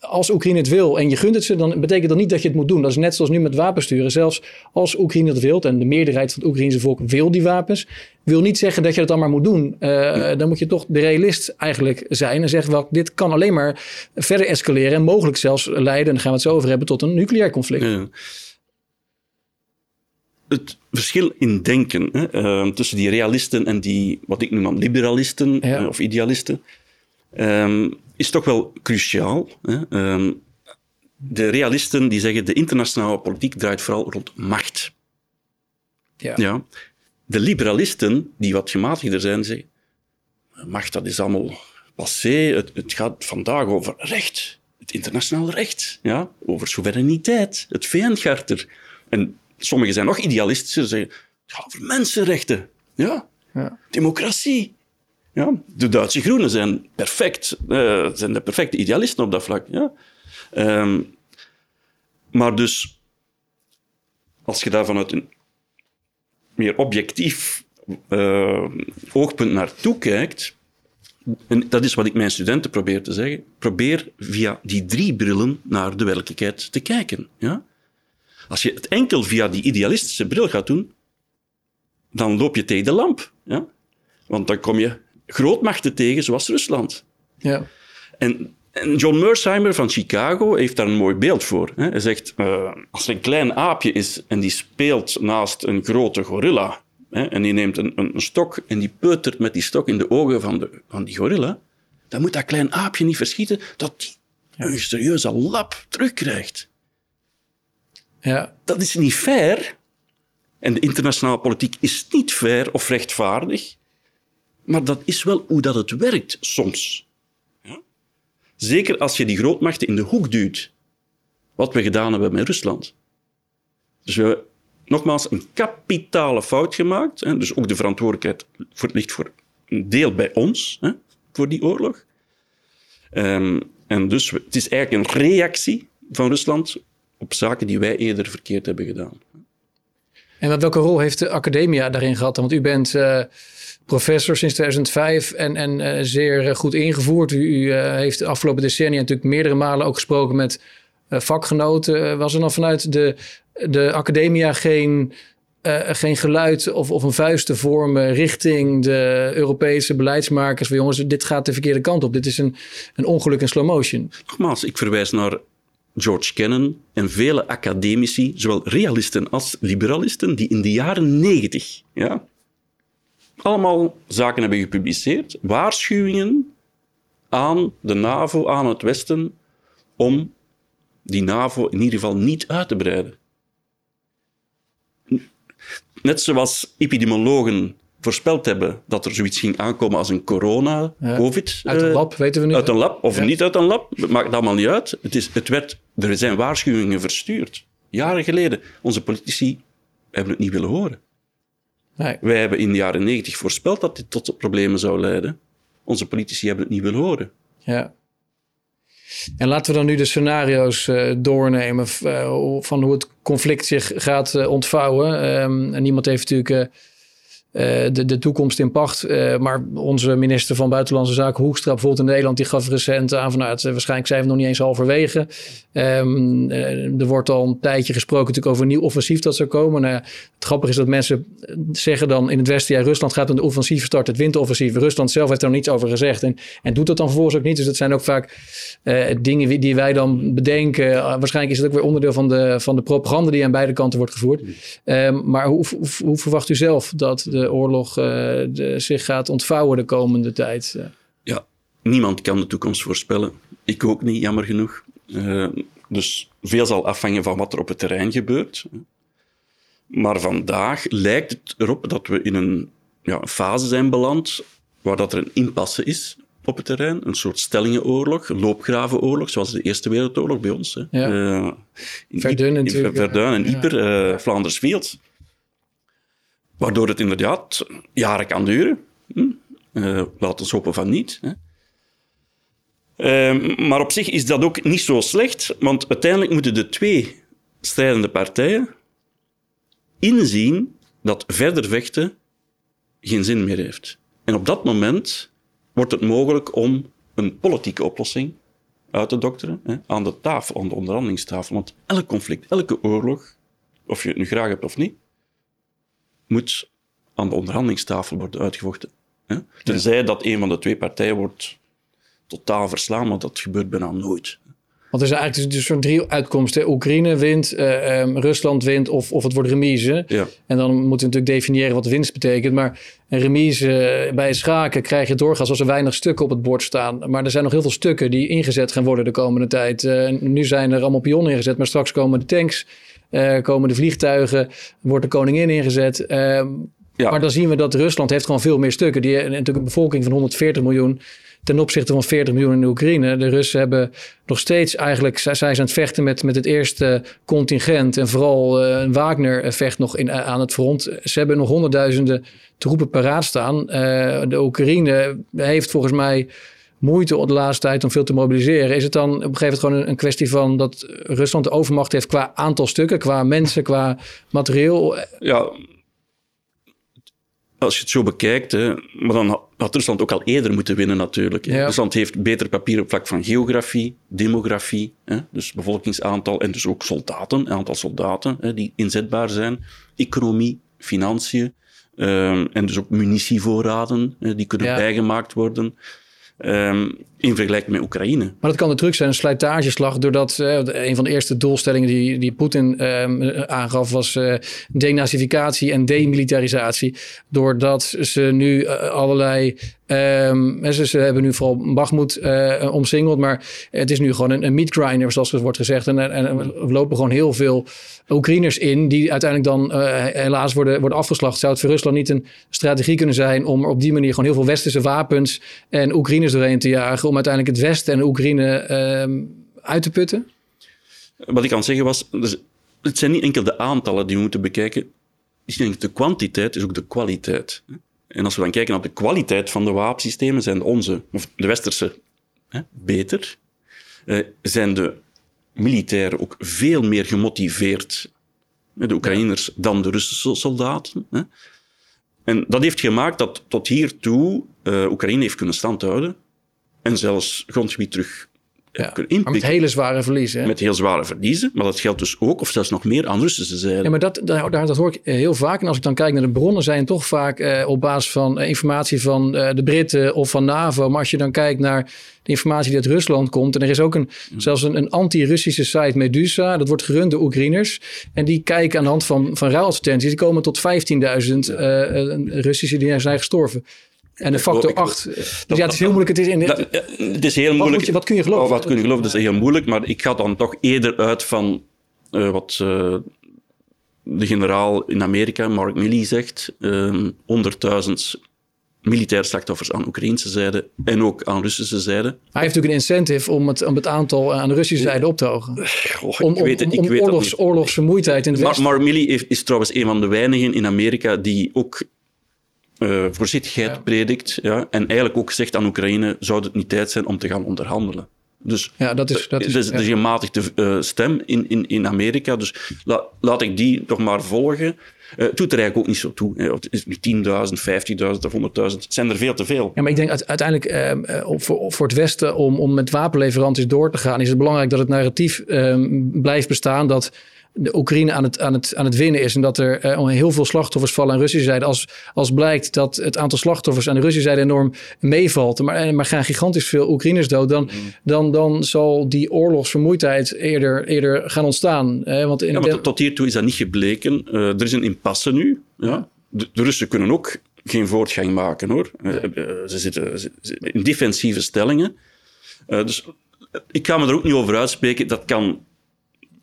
als Oekraïne het wil en je gunt het ze, dan betekent dat niet dat je het moet doen. Dat is net zoals nu met wapensturen. Zelfs als Oekraïne het wil, en de meerderheid van het Oekraïnse volk wil die wapens, wil niet zeggen dat je dat dan maar moet doen. Eh, Dan moet je toch de realist eigenlijk zijn en zeggen, wel, dit kan alleen maar verder escaleren en mogelijk zelfs leiden, en daar gaan we het zo over hebben, tot een nucleair conflict. Het verschil in denken hè, eh, tussen die realisten en die, wat ik noem dan liberalisten Ja. eh, of idealisten, eh, is toch wel cruciaal. Hè. Eh, de realisten die zeggen de internationale politiek draait vooral rond macht. Ja. Ja. De liberalisten, die wat gematigder zijn, zeggen macht dat is allemaal passé. Het, het gaat vandaag over recht. Het internationaal recht. Ja? Over soevereiniteit. Het VN-charter. En sommigen zijn nog idealistischer. Zeggen, het gaat over mensenrechten. Ja? Ja. Democratie. Ja? De Duitse groenen zijn perfect. eh, zijn de perfecte idealisten op dat vlak. Ja? Ehm, maar dus, als je daar vanuit een meer objectief eh, oogpunt naartoe kijkt, en dat is wat ik mijn studenten probeer te zeggen, probeer via die drie brillen naar de werkelijkheid te kijken. Ja? Als je het enkel via die idealistische bril gaat doen, dan loop je tegen de lamp. Ja? Want dan kom je grootmachten tegen, zoals Rusland. Ja. En, en John Mersheimer van Chicago heeft daar een mooi beeld voor. Hè. Hij zegt, eh, als er een klein aapje is en die speelt naast een grote gorilla, hè, en die neemt een, een, een stok en die peutert met die stok in de ogen van, de, van die gorilla, dan moet dat klein aapje niet verschieten dat die een serieuze lap terugkrijgt. Ja. Dat is niet fair. En de internationale politiek is niet fair of rechtvaardig. Maar dat is wel hoe dat het werkt soms. Ja? Zeker als je die grootmachten in de hoek duwt. Wat we gedaan hebben met Rusland. Dus we hebben nogmaals een kapitale fout gemaakt. Hè? Dus ook de verantwoordelijkheid voor, ligt voor een deel bij ons, hè? voor die oorlog. Ehm, en dus het is eigenlijk een reactie van Rusland op zaken die wij eerder verkeerd hebben gedaan. En wat- welke rol heeft de academia daarin gehad? Want u bent eh, professor sinds 2005 en, en eh, zeer eh, goed ingevoerd. U, u heeft de afgelopen decennia natuurlijk meerdere malen ook gesproken met vakgenoten. Was er dan vanuit de, de academia geen, geen geluid of, of een vuist te vormen richting de Europese beleidsmakers? Van jongens, dit gaat de verkeerde kant op. Dit is een, een ongeluk in slow motion. Nogmaals, ik verwijs naar George Kennan en vele academici, zowel realisten als liberalisten, die in de jaren negentig ja, allemaal zaken hebben gepubliceerd, waarschuwingen aan de NAVO, aan het Westen, om die NAVO in ieder geval niet uit te breiden. Net zoals epidemiologen voorspeld hebben dat er zoiets ging aankomen als een corona, Ja. COVID. Uit een eh, lab, weten we nu. uit een lab of Ja. niet uit een lab, het maakt allemaal niet uit. Het, is, het werd, er zijn waarschuwingen verstuurd. Jaren geleden. Onze politici hebben het niet willen horen. Nee. Wij hebben in de jaren negentig voorspeld dat dit tot problemen zou leiden. Onze politici hebben het niet willen horen. Ja. En laten we dan nu de scenario's eh, doornemen eh, van hoe het conflict zich gaat ontvouwen. Ehm, en niemand heeft natuurlijk de, de toekomst in pacht. eh, maar onze minister van Buitenlandse Zaken Hoekstra bijvoorbeeld in Nederland, die gaf recent aan van nou, het, eh, waarschijnlijk zijn we nog niet eens halverwege. Ehm, eh, er wordt al een tijdje gesproken natuurlijk over een nieuw offensief dat zou komen. Nou het grappige is dat mensen eh, zeggen dan in het Westen, ja, Rusland gaat een offensief starten, het winteroffensief. Rusland zelf heeft er nog niets over gezegd en, en doet dat dan vervolgens ook niet. Dus dat zijn ook vaak eh, dingen die wij dan bedenken. Uh, waarschijnlijk is het ook weer onderdeel van de, van de propaganda die aan beide kanten wordt gevoerd. Um, maar hoe, hoe, hoe, verwacht u zelf dat de oorlog uh, de, zich gaat ontvouwen de komende tijd? Ja, niemand kan de toekomst voorspellen. Ik ook niet, jammer genoeg. Uh, dus veel zal afhangen van wat er op het terrein gebeurt. Maar vandaag lijkt het erop dat we in een ja, fase zijn beland waar dat er een impasse is. op het terrein. Een soort stellingenoorlog, loopgravenoorlog, zoals de Eerste Wereldoorlog bij ons. Hè. Ja. Eh, in Verdun natuurlijk, Verdun en ja. Yper, eh, Vlaanders-Field. Waardoor het inderdaad jaren kan duren. Hm? Eh, laten we hopen van niet. Hè. Ehm, maar op zich is dat ook niet zo slecht, want uiteindelijk moeten de twee strijdende partijen inzien dat verder vechten geen zin meer heeft. En op dat moment wordt het mogelijk om een politieke oplossing uit te dokteren hè, aan de tafel, aan de onderhandelingstafel. Want elk conflict, elke oorlog, of je het nu graag hebt of niet, moet aan de onderhandelingstafel worden uitgevochten. Hè. Tenzij dat een van de twee partijen wordt totaal verslaan, maar dat gebeurt bijna nooit. Want er zijn eigenlijk dus zo'n drie uitkomsten. Oekraïne wint, eh, ehm, Rusland wint of, of het wordt remise. Ja. En dan moeten we natuurlijk definiëren wat winst betekent. Maar een remise bij schaken krijg je doorgaans als er weinig stukken op het bord staan. Maar er zijn nog heel veel stukken die ingezet gaan worden de komende tijd. Eh, nu zijn er allemaal pionnen ingezet, maar straks komen de tanks, eh, komen de vliegtuigen, wordt de koningin ingezet. Ehm, Ja. Maar dan zien we dat Rusland heeft gewoon veel meer stukken. Die hebben natuurlijk een bevolking van 140 miljoen ten opzichte van 40 miljoen in de Oekraïne. De Russen hebben nog steeds eigenlijk, zij zij zijn aan het vechten met, met het eerste contingent. En vooral eh, Wagner vecht nog in, aan het front. Ze hebben nog honderdduizenden troepen paraat staan. Eh, de Oekraïne heeft volgens mij moeite op de laatste tijd om veel te mobiliseren. Is het dan op een gegeven moment gewoon een, kwestie van dat Rusland de overmacht heeft qua aantal stukken, qua mensen, qua materieel? Ja, als je het zo bekijkt, hè, maar dan had Rusland ook al eerder moeten winnen natuurlijk. Ja. Rusland heeft beter papier op vlak van geografie, demografie, hè, dus bevolkingsaantal en dus ook soldaten, aantal soldaten hè, die inzetbaar zijn, economie, financiën ehm, en dus ook munitievoorraden die kunnen Ja. bijgemaakt worden. Ehm, in vergelijking met Oekraïne. Maar dat kan natuurlijk zijn een slijtageslag, doordat eh, een van de eerste doelstellingen die, die Poetin eh, aangaf was eh, denazificatie en demilitarisatie. Doordat ze nu eh, allerlei. ehm, ze, hebben nu vooral eh, omsingeld, maar het is nu gewoon een, een meat grinder, zoals het wordt gezegd. En, en, er lopen gewoon heel veel Oekraïners in, die uiteindelijk dan helaas worden, worden afgeslacht. Zou het voor Rusland niet een strategie kunnen zijn om op die manier gewoon heel veel westerse wapens en Oekraïners doorheen te jagen, om uiteindelijk het Westen en Oekraïne ehm, uit te putten? Wat ik aan zeggen was, dus het zijn niet enkel de aantallen die we moeten bekijken. Niet de kwantiteit, is ook de kwaliteit. En als we dan kijken naar de kwaliteit van de wapensystemen, zijn onze, of de westerse, hè, beter. Eh, zijn de militairen ook veel meer gemotiveerd, de Oekraïners, dan de Russische soldaten. Hè. En dat heeft gemaakt dat tot hiertoe eh Oekraïne heeft kunnen standhouden en zelfs grondgebied terug Ja, kunnen maar inpikken met hele zware verliezen. hè? met heel zware verliezen. Maar dat geldt dus ook, of zelfs nog meer, aan Russische zijde. Ja, maar dat, daar, dat hoor ik eh, heel vaak. En als ik dan kijk naar de bronnen, zijn toch vaak eh, op basis van eh, informatie van eh, de Britten of van NAVO. Maar als je dan kijkt naar de informatie die uit Rusland komt. En er is ook een, zelfs een, een anti-Russische site, Medusa. Dat wordt gerund door Oekraïners. En die kijken aan de hand van, van ruiladvertenties. Die komen tot 15.000 eh, eh, Russische die zijn gestorven. En de factor Ik- 8. Dus ja, het is heel moeilijk. Het is in, Dat- ja, het is heel moeilijk. moet je- wat kun je geloven? Oh, wat kun je geloven? Dat is heel moeilijk. Maar ik ga dan toch eerder uit van eh, wat eh, de generaal in Amerika, Mark Milley, zegt. ehm 100.000 militaire slachtoffers aan Oekraïnse zijde en ook aan Russische zijde. hij heeft natuurlijk een incentive om het, om het aantal aan de Russische zijde op te hogen. Om, ik weet het, om, ik weet oorlogs, niet. oorlogsvermoeidheid in het Maar Westen. Mark Milley is trouwens een van de weinigen in Amerika die ook eh, voorzichtigheid Ja. predikt. Ja, en eigenlijk ook zegt aan Oekraïne, zou het niet tijd zijn om te gaan onderhandelen. Dus Ja, dat is... Dat is, ja. de gematigde eh, stem in, in, in Amerika. Dus la- laat ik die toch maar volgen. Eh het doet er eigenlijk ook niet zo toe. hè. Het is nu 10.000, 50.000 of 100.000. Het zijn er veel te veel. Ja, maar ik denk uite- uiteindelijk ehm, eh, voor, voor het Westen om, om met wapenleveranties door te gaan, is het belangrijk dat het narratief ehm, blijft bestaan dat de Oekraïne aan het, aan, het, aan het winnen is. En dat er eh, heel veel slachtoffers vallen aan Russische zijde. Als, als blijkt dat het aantal slachtoffers aan de Russische zijde enorm meevalt, maar, eh, maar gaan gigantisch veel Oekraïners dood, dan, dan, dan zal die oorlogsvermoeidheid eerder, eerder gaan ontstaan. Eh, want in Ja, maar de- tot, tot hiertoe is dat niet gebleken. Eh, er is een impasse nu. Ja. De, de Russen kunnen ook geen voortgang maken, hoor. Ze zitten in defensieve stellingen. Dus ik ga me er ook niet over uitspreken. Dat kan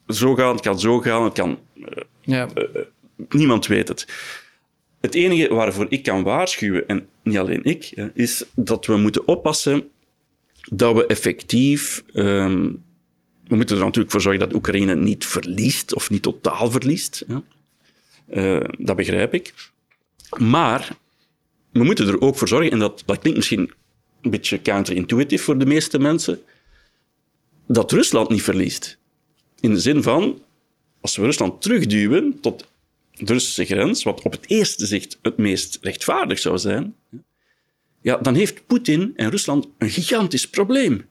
zo gaan, het kan zo gaan, het kan... ja. Niemand weet het. Het enige waarvoor ik kan waarschuwen, en niet alleen ik, is dat we moeten oppassen dat we effectief. ehm, we moeten er natuurlijk voor zorgen dat Oekraïne niet verliest of niet totaal verliest. Ja. Eh, dat begrijp ik. Maar we moeten er ook voor zorgen, en dat, dat klinkt misschien een beetje counterintuitive voor de meeste mensen, dat Rusland niet verliest. In de zin van, als we Rusland terugduwen tot de Russische grens, wat op het eerste zicht het meest rechtvaardig zou zijn, ja, dan heeft Poetin en Rusland een gigantisch probleem.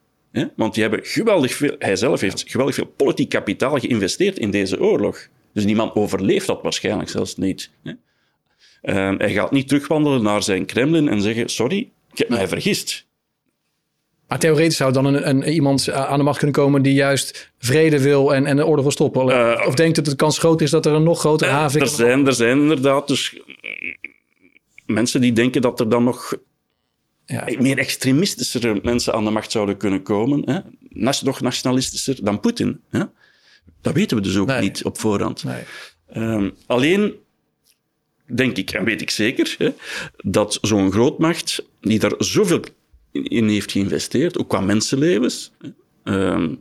Want die hebben geweldig veel, hij zelf heeft geweldig veel politiek kapitaal geïnvesteerd in deze oorlog. Dus die man overleeft dat waarschijnlijk zelfs niet. Ehm, hij gaat niet terugwandelen naar zijn Kremlin en zeggen: Sorry, ik heb mij vergist. Maar theoretisch zou dan een, een, iemand aan de macht kunnen komen die juist vrede wil en, en de orde wil stoppen. Eh, of denkt dat de kans groot is dat er een nog grotere havik Er zijn, er zijn inderdaad dus mensen die denken dat er dan nog Ja. meer extremistische mensen aan de macht zouden kunnen komen. Hè? Nog nationalistischer dan Poetin. Hè? Dat weten we dus ook Nee. niet op voorhand. Nee. Ehm, alleen denk ik, en weet ik zeker, hè, dat zo'n grootmacht die daar zoveel in heeft geïnvesteerd, ook qua mensenlevens, ehm,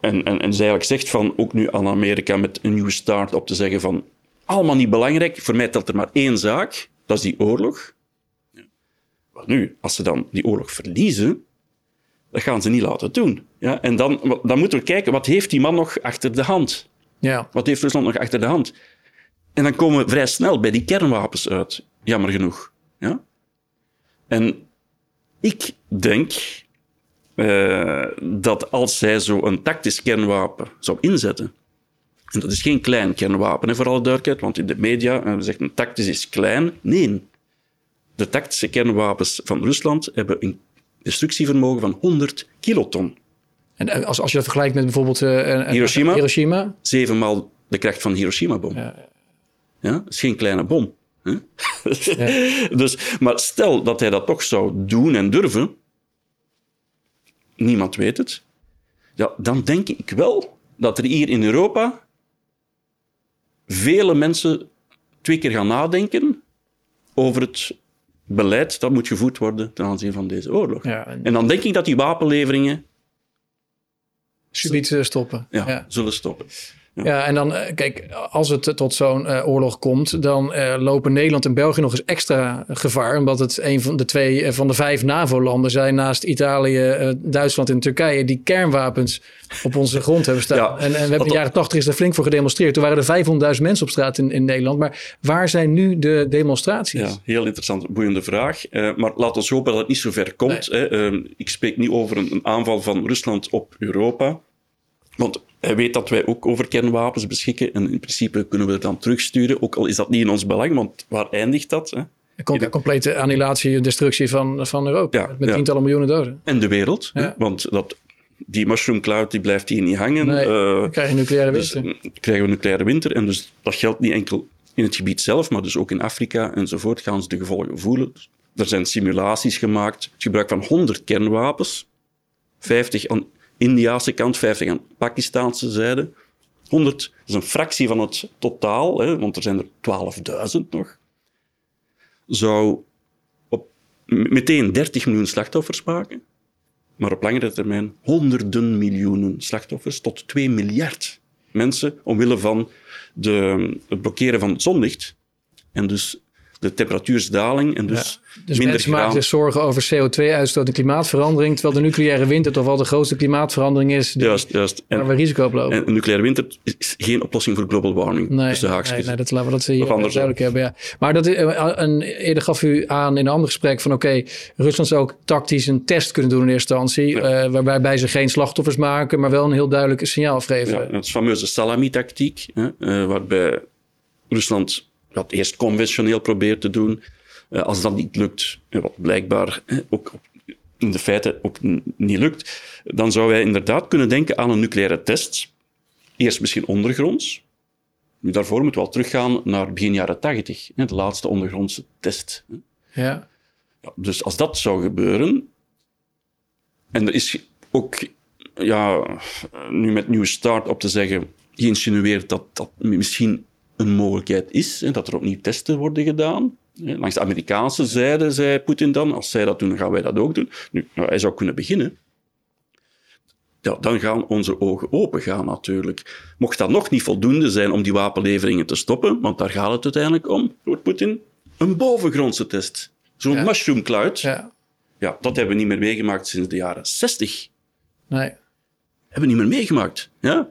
en, en, en ze eigenlijk zegt van, ook nu aan Amerika met een nieuwe start op te zeggen van, allemaal niet belangrijk, voor mij telt er maar één zaak, dat is die oorlog. Ja. Maar nu, als ze dan die oorlog verliezen, dat gaan ze niet laten doen. Ja? En dan, dan moeten we kijken, wat heeft die man nog achter de hand? Ja. Wat heeft Rusland nog achter de hand? En dan komen we vrij snel bij die kernwapens uit, jammer genoeg. Ja? En ik denk eh, dat als zij zo een tactisch kernwapen zou inzetten, en dat is geen klein kernwapen, hè, voor alle duidelijkheid, want in de media eh, zegt tactisch is klein. Nee, de tactische kernwapens van Rusland hebben een destructievermogen van 100 kiloton. En eh, als, als je dat vergelijkt met bijvoorbeeld eh, een- een- Hiroshima? Hiroshima. Zevenmaal de kracht van Hiroshima-bom. Ja. Ja, dat is geen kleine bom. Dus, maar stel dat hij dat toch zou doen en durven, niemand weet het, ja, dan denk ik wel dat er hier in Europa vele mensen twee keer gaan nadenken over het beleid dat moet gevoerd worden ten aanzien van deze oorlog. Ja, en En dan denk ik dat die wapenleveringen subiet eh, stoppen. ja, ja. zullen stoppen. Ja, en dan, eh, kijk, als het tot zo'n eh, oorlog komt, dan eh, lopen Nederland en België nog eens extra gevaar. Omdat het een van de twee van de vijf NAVO-landen zijn, naast Italië, Duitsland en Turkije, die kernwapens op onze grond hebben staan. Ja, en, en we hebben in de jaren tachtig is er flink voor gedemonstreerd. Toen waren er 500.000 mensen op straat in, in Nederland. Maar waar zijn nu de demonstraties? Ja, heel interessant, boeiende vraag. Maar laten we hopen dat het niet zo ver komt. Hè. Eh, ik spreek niet over een, een aanval van Rusland op Europa. Want hij weet dat wij ook over kernwapens beschikken. En in principe kunnen we het dan terugsturen. Ook al is dat niet in ons belang, want waar eindigt dat? Hè? Complete annihilatie en destructie van, van Europa. Ja, met ja. tientallen miljoenen doden. En de wereld. Ja. Want dat, die mushroom cloud die blijft hier niet hangen. Nee, Eh, dan krijg je nucleaire dus, winter. eh, krijgen we een nucleaire winter. En dus dat geldt niet enkel in het gebied zelf, maar dus ook in Afrika enzovoort gaan ze de gevolgen voelen. Er zijn simulaties gemaakt. Het gebruik van 100 kernwapens. 50 Indiase kant, 50 aan Pakistaanse zijde. 100 is een fractie van het totaal, hè, want er zijn er 12.000 nog. Zou op meteen 30 miljoen slachtoffers maken, maar op langere termijn honderden miljoenen slachtoffers, tot 2 miljard mensen, omwille van de, het blokkeren van het zonlicht. En dus de temperatuursdaling en dus, Dus minder mensen maken zich zorgen over CO2-uitstoot en klimaatverandering. Terwijl de nucleaire winter toch wel de grootste klimaatverandering is die, Juist, juist. waar we risico op lopen. en een nucleaire winter is geen oplossing voor global warming. Nee, tussen haakjes. nee, nee, dat laten we dat hier andersom. duidelijk hebben. Ja. Maar dat, eh, een, eerder gaf u aan in een ander gesprek van oké, Rusland zou ook tactisch een test kunnen doen in eerste instantie. eh, waarbij ze geen slachtoffers maken, maar wel een heel duidelijk signaal afgeven. Ja, het fameuze salami-tactiek, eh, waarbij Rusland dat eerst conventioneel probeert te doen. Eh, als dat niet lukt, wat blijkbaar eh, ook in de feiten ook niet lukt, dan zou wij inderdaad kunnen denken aan een nucleaire test. Eerst misschien ondergronds. Nu, daarvoor moeten we al teruggaan naar begin jaren tachtig, de laatste ondergrondse test. Ja. Ja, dus als dat zou gebeuren, en er is ook ja, nu met Nieuwe Start op te zeggen, geïnsinueerd dat dat misschien een mogelijkheid is, en dat er opnieuw testen worden gedaan. Langs de Amerikaanse zijde zei Poetin dan, als zij dat doen, dan gaan wij dat ook doen. Nu, nou, hij zou kunnen beginnen. Ja, dan gaan onze ogen open gaan natuurlijk. Mocht dat nog niet voldoende zijn om die wapenleveringen te stoppen, want daar gaat het uiteindelijk om, voor Poetin, een bovengrondse test. Zo'n Ja. mushroom cloud. Ja. Ja, dat hebben we niet meer meegemaakt sinds de jaren 60. Nee. Hebben we niet meer meegemaakt. Ja?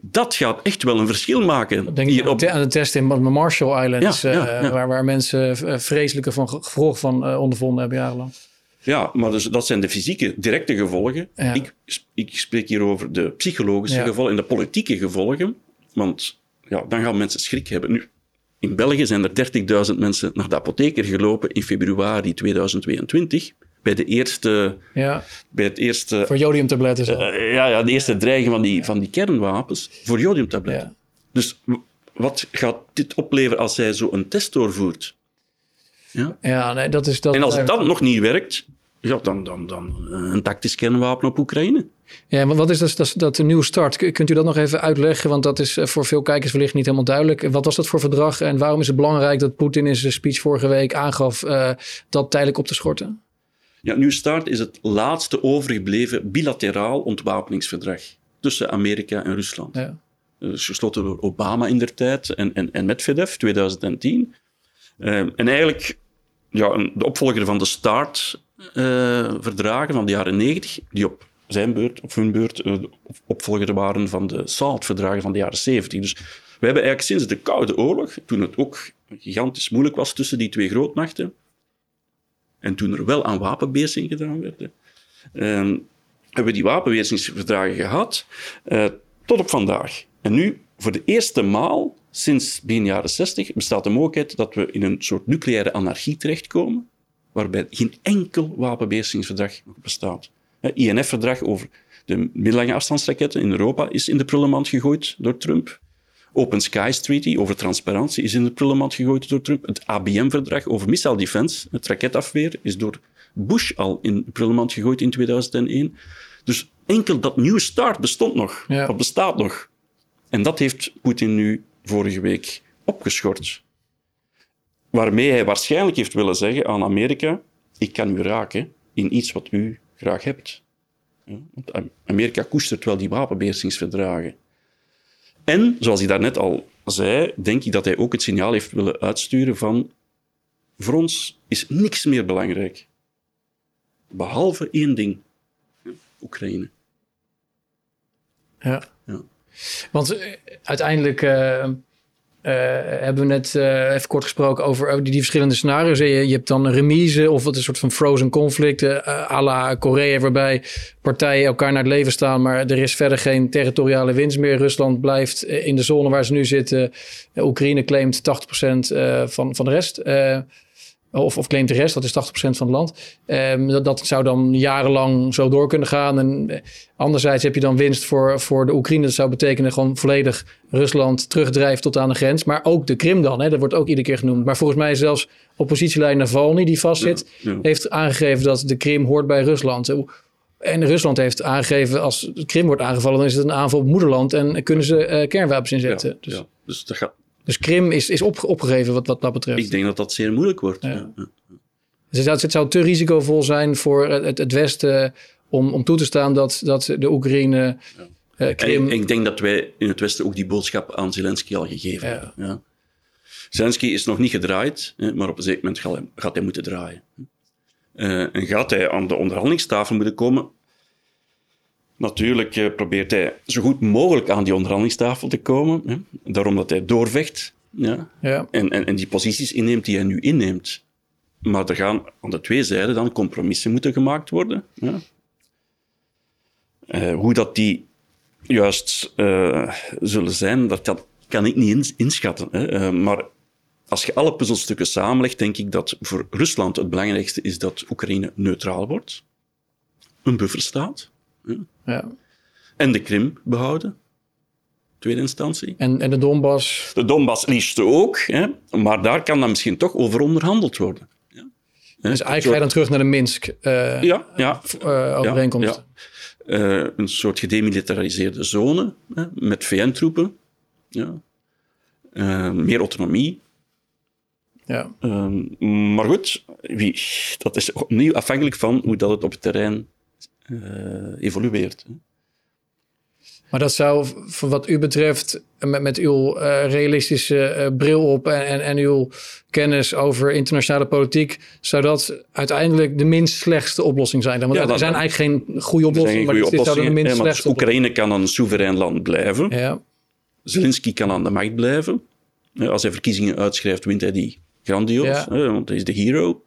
Dat gaat echt wel een verschil maken. Denk Hier op, aan de test in Marshall Islands, Ja, ja, eh, ja. Waar, waar mensen eh, vreselijke van, gevolgen van eh, ondervonden hebben jarenlang. ja, maar dus, dat zijn de fysieke, directe gevolgen. Ik, ik spreek hier over de psychologische gevolgen en de politieke gevolgen. Want ja, dan gaan mensen schrik hebben. Nu, in België zijn er 30.000 mensen naar de apotheker gelopen in februari 2022. Bij, de eerste, Ja, bij het eerste voor jodiumtabletten zo. Eh, ja, ja, de eerste dreiging van die, van die kernwapens voor jodiumtabletten. Ja. Dus wat gaat dit opleveren als zij zo een test doorvoert? Ja? ja, nee, dat is... Dat En als het dan nog niet werkt, ja, dan, dan, dan eh, een tactisch kernwapen op Oekraïne. Ja, maar wat is dat, dat, dat nieuwe start? Kunt u dat nog even uitleggen? Want dat is eh, voor veel kijkers wellicht niet helemaal duidelijk. Wat was dat voor verdrag en waarom is het belangrijk dat Poetin in zijn speech vorige week aangaf dat tijdelijk op te schorten? Ja, New START is het laatste overgebleven bilateraal ontwapeningsverdrag tussen Amerika en Rusland. Ja. Dat is gesloten door Obama in der tijd en, en, en Medvedev, 2010. Eh, en eigenlijk ja, de opvolger van de START-verdragen van de jaren 90, die op zijn beurt, op hun beurt, eh, de opvolger waren van de SALT-verdragen van de jaren 70. Dus we hebben eigenlijk sinds de Koude Oorlog, toen het ook gigantisch moeilijk was tussen die twee grootmachten, en toen er wel aan wapenbeheersing gedaan werd, ehm, hebben we die wapenbeheersingsverdragen gehad eh, tot op vandaag. En nu, voor de eerste maal sinds begin jaren 60, bestaat de mogelijkheid dat we in een soort nucleaire anarchie terechtkomen, waarbij geen enkel wapenbeheersingsverdrag nog bestaat. Het INF-verdrag over de middellange afstandsraketten in Europa is in de prullenmand gegooid door Trump. Open Skies Treaty over transparantie is in de prullenmand gegooid door Trump. Het ABM-verdrag over missile defense, het raketafweer, is door Bush al in de prullenmand gegooid in 2001. Dus enkel dat New START bestond nog, Ja. of bestaat nog. En dat heeft Poetin nu vorige week opgeschort. Waarmee hij waarschijnlijk heeft willen zeggen aan Amerika: ik kan u raken in iets wat u graag hebt. Ja, want Am- Amerika koestert wel die wapenbeheersingsverdragen. En, zoals hij daarnet al zei, denk ik dat hij ook het signaal heeft willen uitsturen van voor ons is niks meer belangrijk. Behalve één ding. Oekraïne. Ja. Ja. Want eh, uiteindelijk eh, eh, hebben we net eh, even kort gesproken over, over die, verschillende scenario's. Je, je hebt dan remise of wat een soort van frozen conflict eh à la Korea, waarbij partijen elkaar naar het leven staan, maar er is verder geen territoriale winst meer. Rusland blijft in de zone waar ze nu zitten. Oekraïne claimt 80% eh, van, van de rest. Of, of claimt de rest, dat is 80% van het land. Ehm, dat, dat zou dan jarenlang zo door kunnen gaan. En eh, anderzijds heb je dan winst voor, voor de Oekraïne. Dat zou betekenen gewoon volledig Rusland terugdrijft tot aan de grens. Maar ook de Krim dan, hè, dat wordt ook iedere keer genoemd. Maar volgens mij zelfs oppositieleider Navalny, die vastzit, Ja, ja. heeft aangegeven dat de Krim hoort bij Rusland. En Rusland heeft aangegeven, als de Krim wordt aangevallen, dan is het een aanval op moederland en kunnen ze eh, kernwapens inzetten. Ja, dus, ja. dus dat gaat, dus Krim is, is op, opgegeven wat, wat dat betreft. ik denk dat dat zeer moeilijk wordt. Ja. Dus het zou, het zou te risicovol zijn voor het, het Westen om, om toe te staan dat, dat de Oekraïne eh, Krim... ik, ik denk dat wij in het Westen ook die boodschap aan Zelensky al gegeven hebben. Ja. Zelensky is nog niet gedraaid, maar op een zeker moment gaat hij, gaat hij moeten draaien. Eh, en gaat hij aan de onderhandelingstafel moeten komen? Natuurlijk eh, probeert hij zo goed mogelijk aan die onderhandelingstafel te komen. Hè, daarom dat hij doorvecht. Ja, ja, en, en, en die posities inneemt die hij nu inneemt. Maar er gaan aan de twee zijden dan compromissen moeten gemaakt worden. Ja. Eh, hoe dat die juist eh, zullen zijn, dat kan, kan ik niet ins- inschatten. Hè. Maar als je alle puzzelstukken samenlegt, denk ik dat voor Rusland het belangrijkste is dat Oekraïne neutraal wordt. Een bufferstaat. Ja. En de Krim behouden. Tweede instantie. En, en de Donbass... De Donbass liefst ook, hè, maar daar kan dan misschien toch over onderhandeld worden. Ja. Dus eigenlijk ga je dan terug naar de Minsk eh, Ja, ja. eh. Eh, een soort gedemilitariseerde zone hè, met VN-troepen. Ja. Meer autonomie. Ja. Maar goed, wie, dat is opnieuw afhankelijk van hoe dat het op het terrein evolueert. Maar dat zou, voor wat u betreft, met, met uw uh, realistische uh, bril op en, en, en, uw kennis over internationale politiek, zou dat uiteindelijk de minst slechtste oplossing zijn? Want ja, er zijn eigenlijk geen goede oplossingen, maar dit zou de minst ja, slechtste Oekraïne kan een soeverein land blijven. Ja. Zelensky kan aan de macht blijven. Als hij verkiezingen uitschrijft, wint hij die grandioos, ja. want hij is de hero.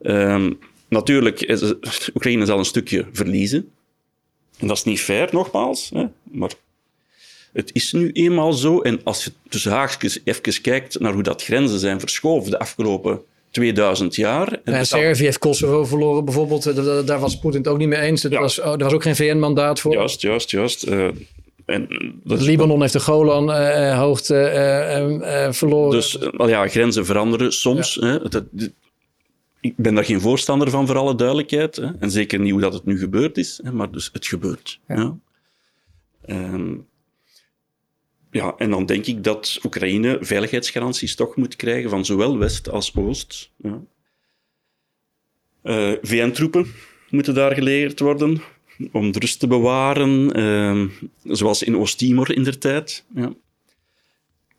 Um, natuurlijk, is, Oekraïne zal een stukje verliezen. En dat is niet fair, nogmaals. Hè? Maar het is nu eenmaal zo. En als je tussen haakjes even kijkt naar hoe dat grenzen zijn verschoven de afgelopen 2000 jaar. Ja, Servië heeft Kosovo verloren bijvoorbeeld. Daar was Poetin het ook niet mee eens. Er, was, oh, er was ook geen VN-mandaat voor. Juist, juist, juist. Uh, en dat Libanon heeft de Golan-hoogte uh, uh, verloren. Dus ja, grenzen veranderen soms. Ja. Hè, dat, ik ben daar geen voorstander van, voor alle duidelijkheid. Hè. En zeker niet hoe dat het nu gebeurd is, hè, maar dus het gebeurt. Ja. ja. En, ja, en dan denk ik dat Oekraïne veiligheidsgaranties toch moet krijgen van zowel West als Oost. Ja. Uh, VN-troepen moeten daar geleerd worden om de rust te bewaren, uh, zoals in Oost-Timor in der tijd. Ja.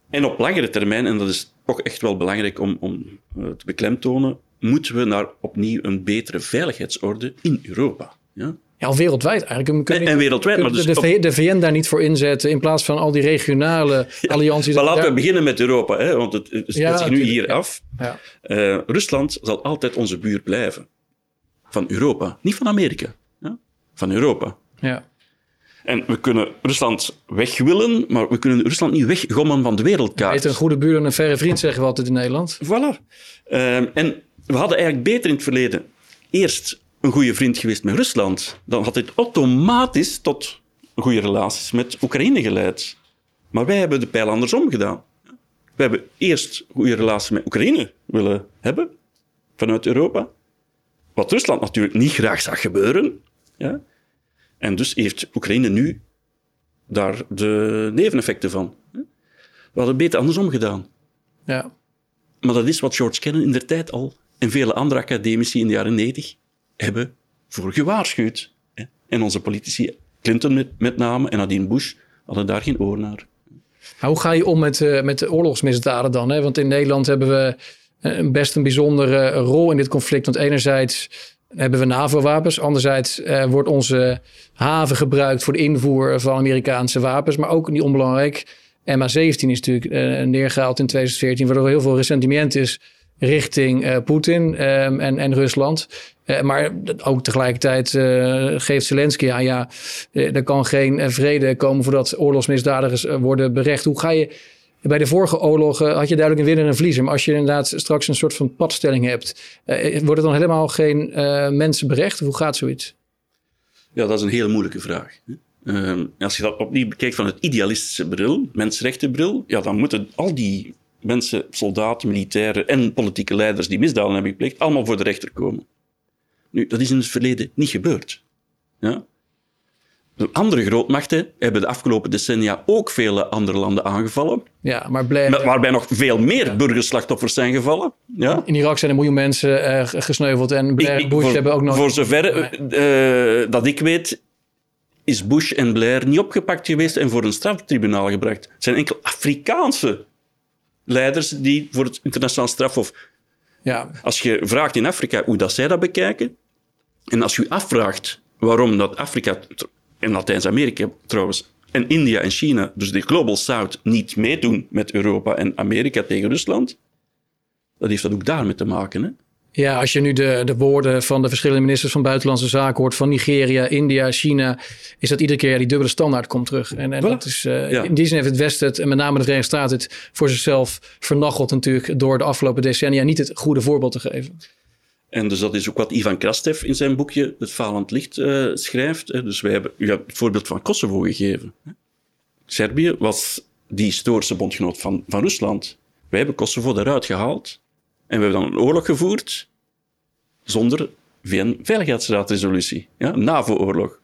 En op langere termijn, en dat is toch echt wel belangrijk om, om uh, te beklemtonen, moeten we naar opnieuw een betere veiligheidsorde in Europa. Ja? Ja, wereldwijd eigenlijk. En, en, wereldwijd. Maar dus de, de, VN daar niet voor inzetten in plaats van al die regionale allianties. Maar laten we beginnen met Europa, hè, want het, het ja, zich nu hier af. Ja. Uh, Rusland zal altijd onze buur blijven. Van Europa, niet van Amerika. Ja? Van Europa. Ja. En we kunnen Rusland weg willen, maar we kunnen Rusland niet weggommen van de wereldkaart. Heet een goede buur en een verre vriend, zeggen we altijd in Nederland. Voilà. Uh, en we hadden eigenlijk beter in het verleden eerst een goede vriend geweest met Rusland. Dan had dit automatisch tot goede relaties met Oekraïne geleid. Maar wij hebben de pijl andersom gedaan. We hebben eerst goede relaties met Oekraïne willen hebben, vanuit Europa. Wat Rusland natuurlijk niet graag zag gebeuren. Ja? En dus heeft Oekraïne nu daar de neveneffecten van. We hadden beter andersom gedaan. Ja. Maar dat is wat George Kennan in der tijd al en vele andere academici in de jaren 90 hebben voor gewaarschuwd. En onze politici, Clinton met, name en Nadine Bush, hadden daar geen oor naar. hoe ga je om met, uh, met de oorlogsmisdaden dan? Hè? Want in Nederland hebben we uh, best een bijzondere rol in dit conflict. Want enerzijds hebben we NAVO-wapens. Anderzijds uh, wordt onze haven gebruikt voor de invoer van Amerikaanse wapens. Maar ook niet onbelangrijk. MH17 is natuurlijk neergehaald in 2014, waardoor heel veel ressentiment is richting uh, Poetin um, en, en Rusland. Uh, maar ook tegelijkertijd uh, geeft Zelensky aan, ja, er kan geen vrede komen voordat oorlogsmisdadigers worden berecht. Hoe ga je... Bij de vorige oorlogen had je duidelijk een winnaar en een verliezer. Maar als je inderdaad straks een soort van padstelling hebt, wordt het dan helemaal geen mensen berecht? Hoe gaat zoiets? Ja, dat is een hele moeilijke vraag. Ehm, als je dat opnieuw bekijkt van het idealistische bril, mensenrechtenbril, ja, dan moeten al die mensen, soldaten, militairen en politieke leiders die misdaden hebben gepleegd, allemaal voor de rechter komen. Nu, dat is in het verleden niet gebeurd. Ja? De andere grootmachten hebben de afgelopen decennia ook vele andere landen aangevallen. Ja, maar blijven... Waarbij nog veel meer burgerslachtoffers zijn gevallen. Ja? In Irak zijn een miljoen mensen uh, gesneuveld en Blair en Bush voor, hebben ook nog... Voor zover uh, dat ik weet, is Bush en Blair niet opgepakt geweest en voor een straftribunaal gebracht. Het zijn enkel Afrikaanse leiders die voor het internationaal strafhof. Ja. Als je vraagt in Afrika hoe dat zij dat bekijken, en als je afvraagt waarom dat Afrika en Latijns-Amerika trouwens, en India en China, dus de Global South, niet meedoen met Europa en Amerika tegen Rusland, dat heeft dat ook daarmee te maken. Hè? Ja, als je nu de, de woorden van de verschillende ministers van Buitenlandse Zaken hoort, van Nigeria, India, China, is dat iedere keer ja, die dubbele standaard komt terug. En, en dat is, uh, in die zin heeft het Westen, het, en met name de Verenigde Staten, het voor zichzelf vernacheld natuurlijk door de afgelopen decennia niet het goede voorbeeld te geven. En dus dat is ook wat Ivan Krastev in zijn boekje Het Falend Licht uh, schrijft. Dus wij hebben u hebt het voorbeeld van Kosovo gegeven. Servië was die historische bondgenoot van, van Rusland. Wij hebben Kosovo eruit gehaald. En we hebben dan een oorlog gevoerd zonder VN-veiligheidsraadresolutie. Ja, NAVO-oorlog.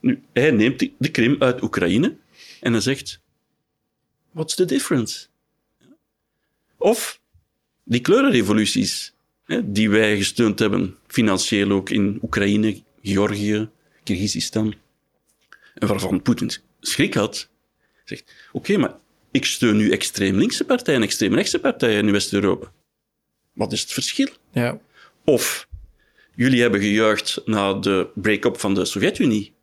Nu, hij neemt de Krim uit Oekraïne en hij zegt: What's the difference? Of die kleurenrevoluties die wij gesteund hebben, financieel ook in Oekraïne, Georgië, Kyrgyzstan, en waarvan Poetin schrik had, zegt, oké, maar ik steun nu extreem linkse partijen, extreem rechtse partijen in West-Europa. Wat is het verschil? Ja. Of jullie hebben gejuicht na de break-up van de Sovjet-Unie.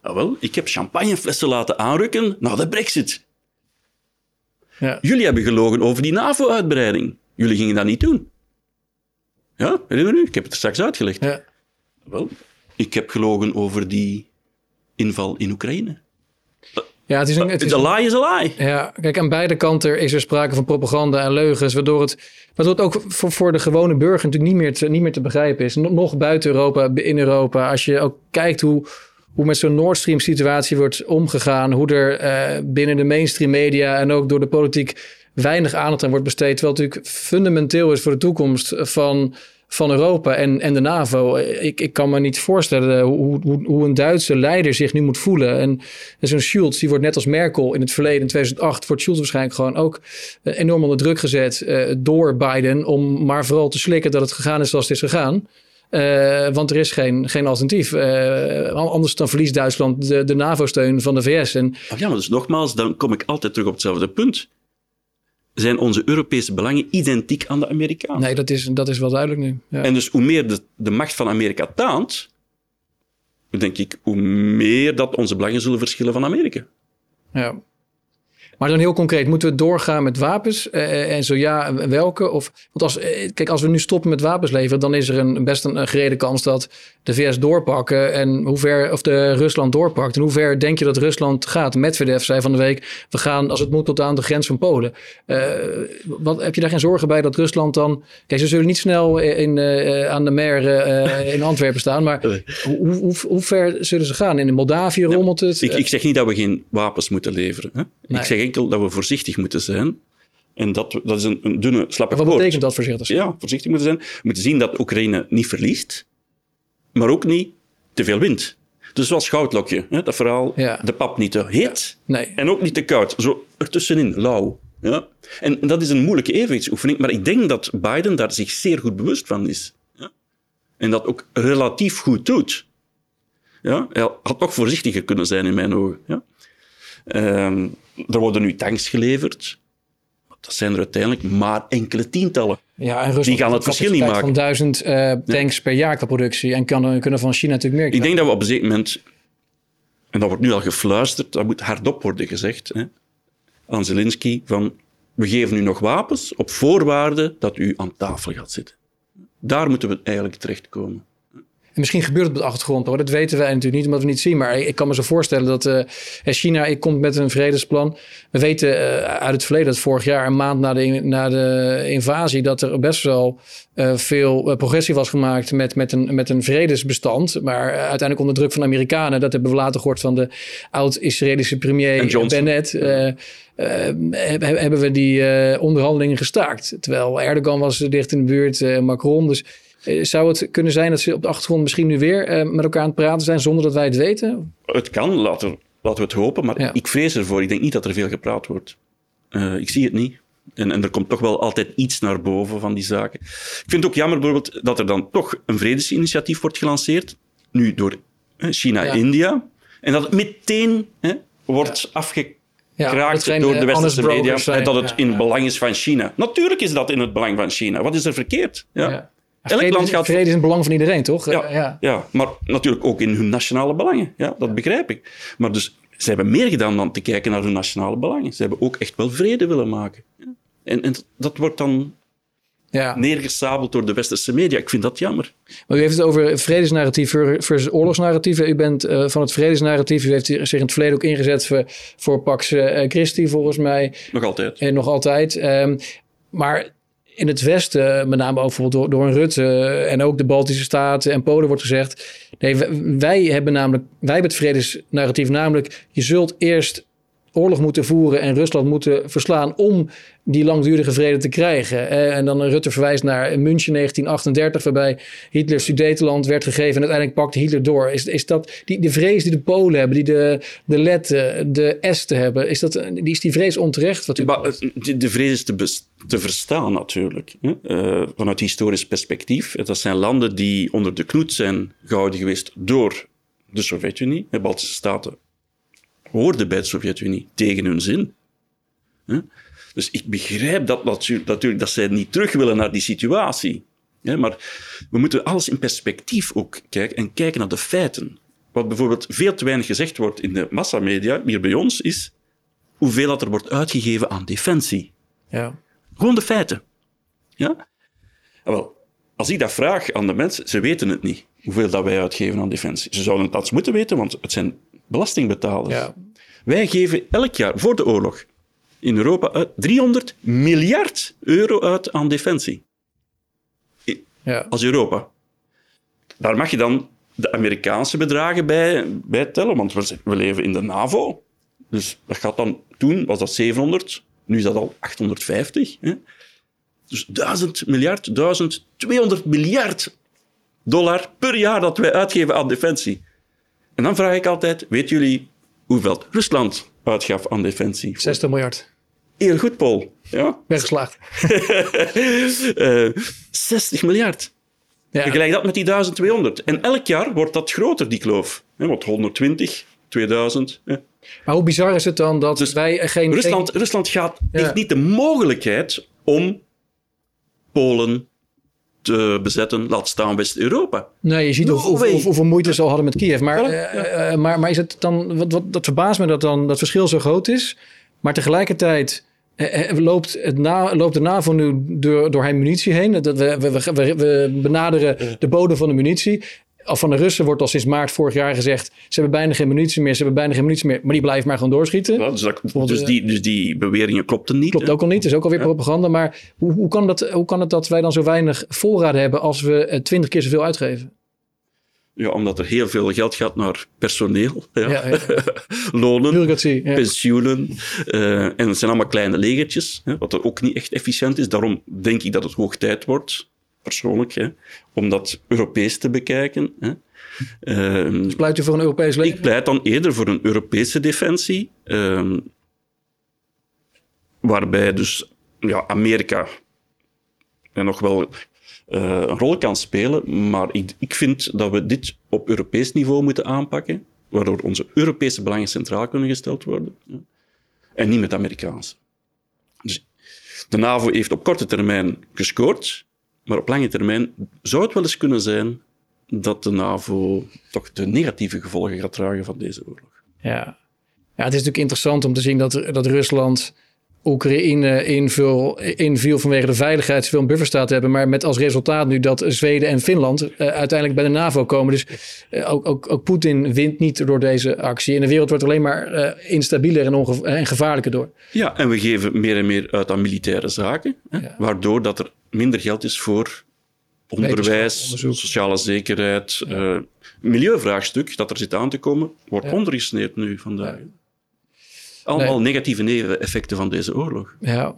Ah, wel, ik heb champagneflessen laten aanrukken na de brexit. Ja. Jullie hebben gelogen over die NAVO-uitbreiding. Jullie gingen dat niet doen. Ja, herinner u? Ik heb het straks uitgelegd. Ja. Wel, ik heb gelogen over die inval in Oekraïne. Ja, het is een, het is a lie is a lie. Ja, kijk, aan beide kanten is er sprake van propaganda en leugens, waardoor het, waardoor het ook voor, voor de gewone burger natuurlijk niet meer te, niet meer te begrijpen is. Nog- Nog buiten Europa, in Europa, als je ook kijkt hoe, hoe met zo'n Nord Stream situatie wordt omgegaan, hoe er eh, binnen de mainstream media en ook door de politiek weinig aandacht aan wordt besteed, terwijl het natuurlijk fundamenteel is voor de toekomst van, van Europa en, en de NAVO. Ik, ik kan me niet voorstellen hoe, hoe, hoe een Duitse leider zich nu moet voelen. En, en zo'n Schulz, die wordt net als Merkel in het verleden, in 2008, wordt Schulz waarschijnlijk gewoon ook eh, enorm onder druk gezet eh, door Biden. Om maar vooral te slikken dat het gegaan is zoals het is gegaan. Eh, want er is geen, geen alternatief. Eh, anders dan verliest Duitsland de, de NAVO-steun van de VS. Ah, Ja, maar dus nogmaals, dan kom ik altijd terug op hetzelfde punt. Zijn onze Europese belangen identiek aan de Amerikanen? nee, dat is, dat is wel duidelijk nu. Ja. En dus hoe meer de, de macht van Amerika taant, denk ik, hoe meer dat onze belangen zullen verschillen van Amerika. Ja. Maar dan heel concreet, moeten we doorgaan met wapens? Eh, en zo ja, welke? Of, want als, eh, kijk, als we nu stoppen met wapens leveren, dan is er een, best een, een gerede kans dat de VS doorpakken. En hoe ver, of de Rusland doorpakt. En hoe ver denk je dat Rusland gaat? Medvedev zei van de week, we gaan als het moet tot aan de grens van Polen. Eh, wat, heb je daar geen zorgen bij dat Rusland dan... Kijk, ze zullen niet snel in, eh, aan de mer eh, in Antwerpen staan. Maar hoe, hoe, hoe ver zullen ze gaan? In Moldavië rommelt het. Ik, ik zeg niet dat we geen wapens moeten leveren. Hè? Nee. Ik zeg enkel dat we voorzichtig moeten zijn. En dat, dat is een, een dunne, slappe wat betekent dat voorzichtig? Ja, voorzichtig moeten zijn. We moeten zien dat Oekraïne niet verliest, maar ook niet te veel wint. Dus zoals Goudlokje, hè, dat verhaal, Ja. de pap niet te heet Nee. en ook niet te koud. Zo ertussenin, lauw. Ja? En, en dat is een moeilijke evenwichtsoefening, maar ik denk dat Biden daar zich zeer goed bewust van is. Ja? En dat ook relatief goed doet. Ja? Hij had nog voorzichtiger kunnen zijn in mijn ogen. Ja? Ehm, er worden nu tanks geleverd. Dat zijn er uiteindelijk maar enkele tientallen. Ja, en Rusland Die gaan het verschil niet maken. van duizend eh, tanks per jaar qua productie. En kan, kunnen van China natuurlijk meer Ik denk dat we op een zeker moment, en dat wordt nu al gefluisterd, dat moet hardop worden gezegd hè, aan Zelensky, van we geven u nog wapens op voorwaarde dat u aan tafel gaat zitten. Daar moeten we eigenlijk terechtkomen. En misschien gebeurt het op de achtergrond, maar dat weten wij natuurlijk niet, omdat we niet zien. Maar ik kan me zo voorstellen dat eh, China ik komt met een vredesplan. We weten eh, uit het verleden dat vorig jaar, een maand na de, na de invasie, dat er best wel eh, veel eh, progressie was gemaakt met, met, een, met een vredesbestand. Maar eh, uiteindelijk onder druk van de Amerikanen, dat hebben we later gehoord van de oud-Israëlische premier. Bennett. eh, eh, heb- hebben we die eh, onderhandelingen gestaakt. Terwijl Erdogan was dicht in de buurt, eh, Macron. Dus eh, zou het kunnen zijn dat ze op de achtergrond misschien nu weer eh, met elkaar aan het praten zijn zonder dat wij het weten? Het kan, laten we, laten we het hopen, maar Ja. ik vrees ervoor. Ik denk niet dat er veel gepraat wordt. Eh, ik zie het niet. En, en er komt toch wel altijd iets naar boven van die zaken. Ik vind het ook jammer bijvoorbeeld dat er dan toch een vredesinitiatief wordt gelanceerd. Nu door eh, China Ja. en India. En dat het meteen hè, wordt afgekraakt Ja, dat geen, door de eh, westerse media. zijn. En dat het in het belang is van China. Natuurlijk is dat in het belang van China. Wat is er verkeerd? Ja. Elk Vrede, land gaat vrede is in het belang van iedereen, toch? ja, Eh, ja. ja. maar natuurlijk ook in hun nationale belangen. Ja, dat begrijp ik. Maar dus, ze hebben meer gedaan dan te kijken naar hun nationale belangen. Ze hebben ook echt wel vrede willen maken. En, en dat wordt dan ja. neergesabeld door de westerse media. Ik vind dat jammer. Maar u heeft het over vredesnarratief versus oorlogsnarratief. U bent eh, van het vredesnarratief. U heeft zich in het verleden ook ingezet voor, voor Pax eh, Christi, volgens mij. Nog altijd. En nog altijd. Ehm, maar in het Westen, met name ook bijvoorbeeld door, door een Rutte en ook de Baltische Staten en Polen wordt gezegd. Nee, wij, wij hebben namelijk, wij hebben het vredesnarratief, namelijk je zult eerst oorlog moeten voeren en Rusland moeten verslaan om die langdurige vrede te krijgen. Eh, en dan Rutte verwijst naar München 1938, waarbij Hitler Sudetenland werd gegeven en uiteindelijk pakte Hitler door. Is, is dat die, de vrees die de Polen hebben, die de, de Letten, de Esten hebben, is, dat, die, is die vrees onterecht? Wat u maar, de, vrees is te, te verstaan natuurlijk, hè? Uh, vanuit historisch perspectief. Dat zijn landen die onder de knoet zijn gehouden geweest door de Sovjet-Unie, de Baltische Staten hoorden bij de Sovjet-Unie tegen hun zin. Dus ik begrijp dat natuurlijk dat zij niet terug willen naar die situatie. Maar we moeten alles in perspectief ook kijken en kijken naar de feiten. Wat bijvoorbeeld veel te weinig gezegd wordt in de massamedia, hier bij ons, is hoeveel dat er wordt uitgegeven aan defensie. Ja. Gewoon de feiten. Ja? Wel, als ik dat vraag aan de mensen, ze weten het niet, hoeveel dat wij uitgeven aan defensie. Ze zouden het moeten weten, want het zijn belastingbetalers. Ja. Wij geven elk jaar voor de oorlog in Europa 300 miljard euro uit aan defensie. Ja. Als Europa. Daar mag je dan de Amerikaanse bedragen bij, bij tellen, want we, we leven in de NAVO. Dus dat gaat dan, toen was dat 700, nu is dat al 850. Hè? Dus 1000 miljard, 1200 miljard dollar per jaar dat wij uitgeven aan defensie. En dan vraag ik altijd, weten jullie hoeveel Rusland uitgaf aan defensie? 60 miljard. Heel goed, Paul. Ja? Weggeslaagd. uh, 60 miljard. Ja. Vergelijk dat met die 1200. En elk jaar wordt dat groter, die kloof. Want 120, 2000. Maar hoe bizar is het dan dat dus wij geen... Rusland, Rusland gaat, ja. heeft niet de mogelijkheid om Polen, te bezetten, laat staan West-Europa. Nee, je ziet no of, of, hoeveel moeite ze al hadden met Kiev. Maar, uh, maar, maar is het dan, wat, wat, dat verbaast me dat dan dat verschil zo groot is. Maar tegelijkertijd loopt, het na, loopt de NAVO nu door, door munitie heen. Dat we, we, we, we benaderen de bodem van de munitie van de Russen wordt al sinds maart vorig jaar gezegd... ze hebben bijna geen munitie meer, ze hebben bijna geen munitie meer... maar die blijven maar gewoon doorschieten. dus, dat, dus, die, dus die beweringen klopten niet. Klopt ook al niet, is ook alweer ja. propaganda. Maar hoe, hoe, kan dat, hoe kan het dat wij dan zo weinig voorraad hebben... als we twintig keer zoveel uitgeven? Ja, omdat er heel veel geld gaat naar personeel, ja. Ja, ja. lonen, pensioenen. Uh, en het zijn allemaal kleine legertjes, hè, wat er ook niet echt efficiënt is. Daarom denk ik dat het hoog tijd wordt persoonlijk, hè, om dat Europees te bekijken. Hè. Um, dus pleit u voor een Europees leger? Ik pleit dan eerder voor een Europese defensie, um, waarbij dus ja, Amerika en nog wel uh, een rol kan spelen, maar ik, ik vind dat we dit op Europees niveau moeten aanpakken, waardoor onze Europese belangen centraal kunnen gesteld worden. En niet met Amerikaanse. Dus de NAVO heeft op korte termijn gescoord, maar op lange termijn zou het wel eens kunnen zijn dat de NAVO toch de negatieve gevolgen gaat dragen van deze oorlog. Ja, ja het is natuurlijk interessant om te zien dat, dat Rusland Oekraïne inviel, inviel vanwege de veiligheid, ze een bufferstaat hebben, maar met als resultaat nu dat Zweden en Finland uh, uiteindelijk bij de NAVO komen. Dus uh, ook, ook, ook Poetin wint niet door deze actie. En de wereld wordt alleen maar uh, instabieler en, en gevaarlijker door. Ja, en we geven meer en meer uit aan militaire zaken, hè, ja. waardoor dat er minder geld is voor onderwijs, sociale zekerheid, ja. milieuvraagstuk dat er zit aan te komen, wordt ja. nu vandaag. Allemaal nee. negatieve neveneffecten van deze oorlog. Ja.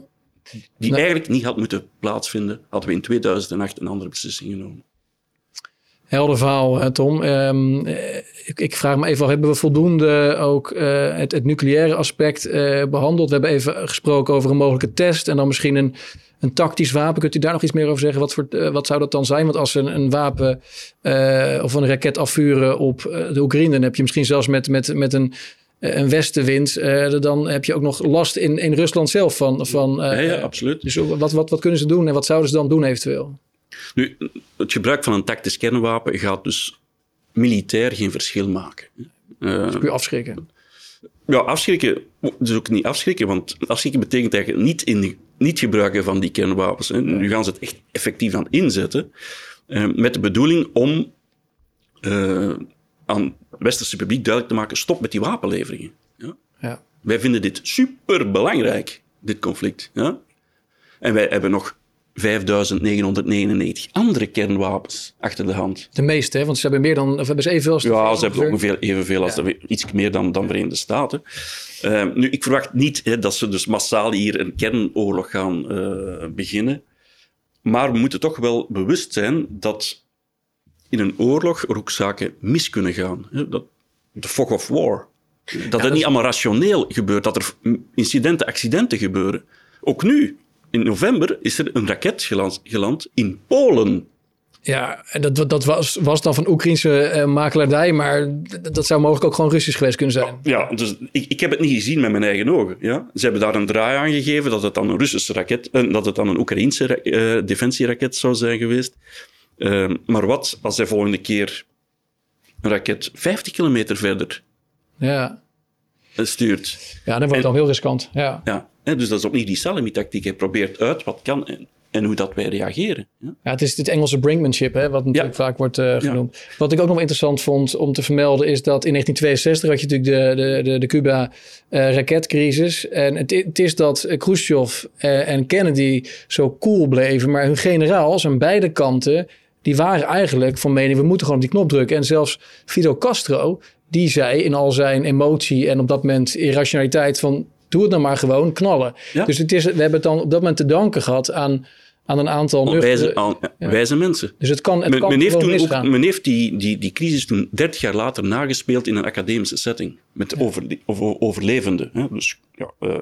Die nee. eigenlijk niet had moeten plaatsvinden, hadden we in 2008 een andere beslissing genomen. Helder verhaal, Tom. Um, ik, ik, vraag me even af, hebben we voldoende ook uh, het, het, nucleaire aspect uh, behandeld? We hebben even gesproken over een mogelijke test en dan misschien een, een tactisch wapen. Kunt u daar nog iets meer over zeggen? Wat, voor, uh, wat zou dat dan zijn? Want als ze een, een wapen of een raket afvuren op de Oekraïne, dan heb je misschien zelfs met, met, met een een westenwind, uh, dan heb je ook nog last in, in Rusland zelf van. van uh, ja, ja, absoluut. Dus wat, wat, wat kunnen ze doen en wat zouden ze dan doen eventueel? Nu, het gebruik van een tactisch kernwapen gaat dus militair geen verschil maken. Uh, dus puur afschrikken. Ja, afschrikken, dus ook niet afschrikken, want afschrikken betekent eigenlijk niet, in, niet gebruiken van die kernwapens. Hè. Nu gaan ze het echt effectief aan inzetten, met de bedoeling om aan het westerse publiek duidelijk te maken, stop met die wapenleveringen. Ja? Ja. Wij vinden dit superbelangrijk, dit conflict. Ja? En wij hebben nog 5999 andere kernwapens achter de hand. De meeste, hè? want ze hebben meer dan, of hebben ze evenveel als Ja, ze hebben ongeveer evenveel als de, iets meer dan, dan Verenigde Staten. Uh, nu, ik verwacht niet hè, dat ze dus massaal hier een kernoorlog gaan uh, beginnen. Maar we moeten toch wel bewust zijn dat in een oorlog er ook zaken mis kunnen gaan. Dat, de fog of war. Dat het niet allemaal rationeel gebeurt, dat er incidenten, accidenten gebeuren. Ook nu, in november, is er een raket geland, geland in Polen. Ja, en dat, dat was, was dan van Oekraïnse uh, makelaardij, maar dat zou mogelijk ook gewoon Russisch geweest kunnen zijn. Ja, dus ik, ik heb het niet gezien met mijn eigen ogen. Ja? Ze hebben daar een draai aan gegeven dat het dan een Russische raket, uh, dat het dan een Oekraïnse uh, defensieraket zou zijn geweest. Ehm, maar wat als hij volgende keer een raket 50 kilometer verder ja. stuurt? Ja, dan wordt het dan heel riskant. Ja. ja. Dus dat is opnieuw die Salami-tactiek. Hij probeert uit wat kan en, en hoe dat wij reageren. Ja, ja het is dit Engelse brinkmanship, hè, wat natuurlijk vaak wordt uh, genoemd. Wat ik ook nog interessant vond om te vermelden is dat in 1962 had je natuurlijk de, de, de, de Cuba-raketcrisis. en het, het, is dat Khrushchev uh, en Kennedy zo cool bleven, maar hun generaals aan beide kanten die waren eigenlijk van mening, we moeten gewoon op die knop drukken. En zelfs Fidel Castro, die zei in al zijn emotie en op dat moment irrationaliteit van, doe het nou maar gewoon, knallen. Dus het is, we hebben het dan op dat moment te danken gehad aan, aan een aantal wijze, aan, wijze mensen. Dus het kan, het men, kan men heeft, toen ook, men heeft die, die, die crisis toen 30 jaar later nagespeeld in een academische setting. Met ja. over, over, overlevenden. Hè? Dus ja, uh,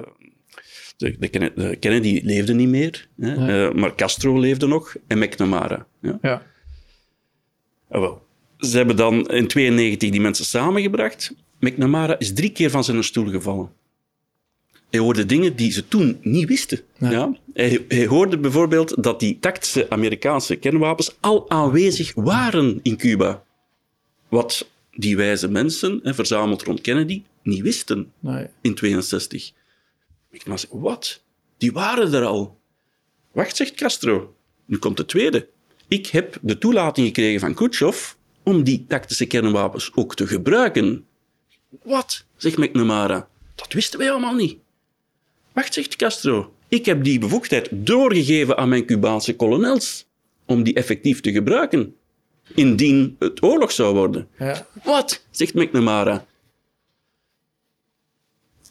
de, de, de, Kennedy leefde niet meer, hè? Ja. Uh, maar Castro leefde nog en McNamara. Ja. Wel. Ze hebben dan in 92 die mensen samengebracht. McNamara is drie keer van zijn stoel gevallen. Hij hoorde dingen die ze toen niet wisten. Ja. ja? Hij, hij, hoorde bijvoorbeeld dat die tactische Amerikaanse kernwapens al aanwezig waren in Cuba. Wat die wijze mensen, hè, verzameld rond Kennedy, niet wisten nee. in 62. McNamara zei, wat? Die waren er al. Wacht, zegt Castro. Nu komt de tweede. Ik heb de toelating gekregen van Khrushchev om die tactische kernwapens ook te gebruiken. Wat? zegt McNamara. Dat wisten wij allemaal niet. Wacht, zegt Castro. Ik heb die bevoegdheid doorgegeven aan mijn Cubaanse kolonels om die effectief te gebruiken, indien het oorlog zou worden. Ja. Wat? zegt McNamara.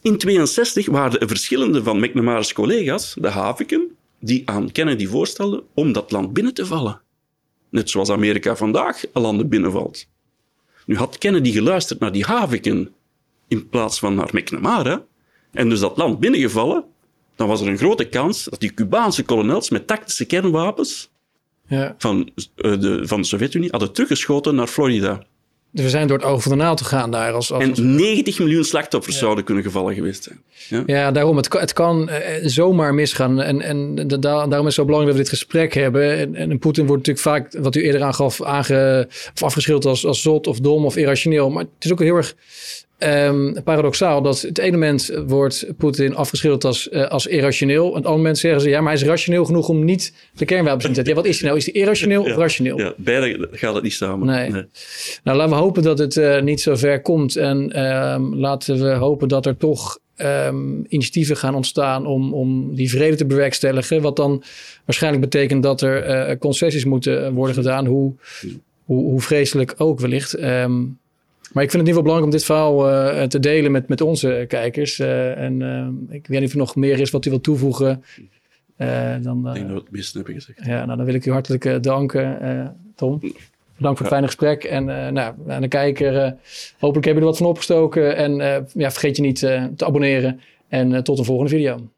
In 62 waren er verschillende van McNamara's collega's, de Haviken, die aan Kennedy voorstelden om dat land binnen te vallen. Net zoals Amerika vandaag landen binnenvalt. Nu had Kennedy geluisterd naar die Haviken in plaats van naar McNamara en dus dat land binnengevallen, dan was er een grote kans dat die Cubaanse kolonels met tactische kernwapens ja. van, uh, de, van de Sovjet-Unie hadden teruggeschoten naar Florida. Dus we zijn door het oog van de NATO gegaan daar. Als, als... En 90 miljoen slachtoffers ja. zouden kunnen gevallen geweest zijn. Ja, ja daarom. Het kan, het kan uh, zomaar misgaan. En, en da, daarom is het zo belangrijk dat we dit gesprek hebben. En, en Poetin wordt natuurlijk vaak, wat u eerder aangaf, aange, of afgeschilderd als, als zot of dom of irrationeel. Maar het is ook heel erg um, paradoxaal dat het ene moment wordt Poetin afgeschilderd als, uh, als irrationeel. En het andere moment zeggen ze, ja, maar hij is rationeel genoeg om niet de kernwapens in te zetten. Ja, wat is hij nou? Is hij irrationeel ja, of rationeel? Ja, beide gaat het niet samen. Nee. nee. Nou, laten we hopen dat het uh, niet zo ver komt. En um, laten we hopen dat er toch um, initiatieven gaan ontstaan om, om die vrede te bewerkstelligen. Wat dan waarschijnlijk betekent dat er uh, concessies moeten worden gedaan. Hoe, hoe, hoe vreselijk ook wellicht. Um, maar ik vind het in ieder geval belangrijk om dit verhaal uh, te delen met, met onze kijkers. Uh, en uh, ik weet niet of er nog meer is wat u wilt toevoegen. dan, ik denk dat we het meeste hebben gezegd. Ja, nou, dan wil ik u hartelijk danken, Tom. Bedankt voor het fijne gesprek. En nou, aan de kijker, hopelijk hebben jullie er wat van opgestoken. En ja, vergeet je niet te abonneren. En tot de volgende video.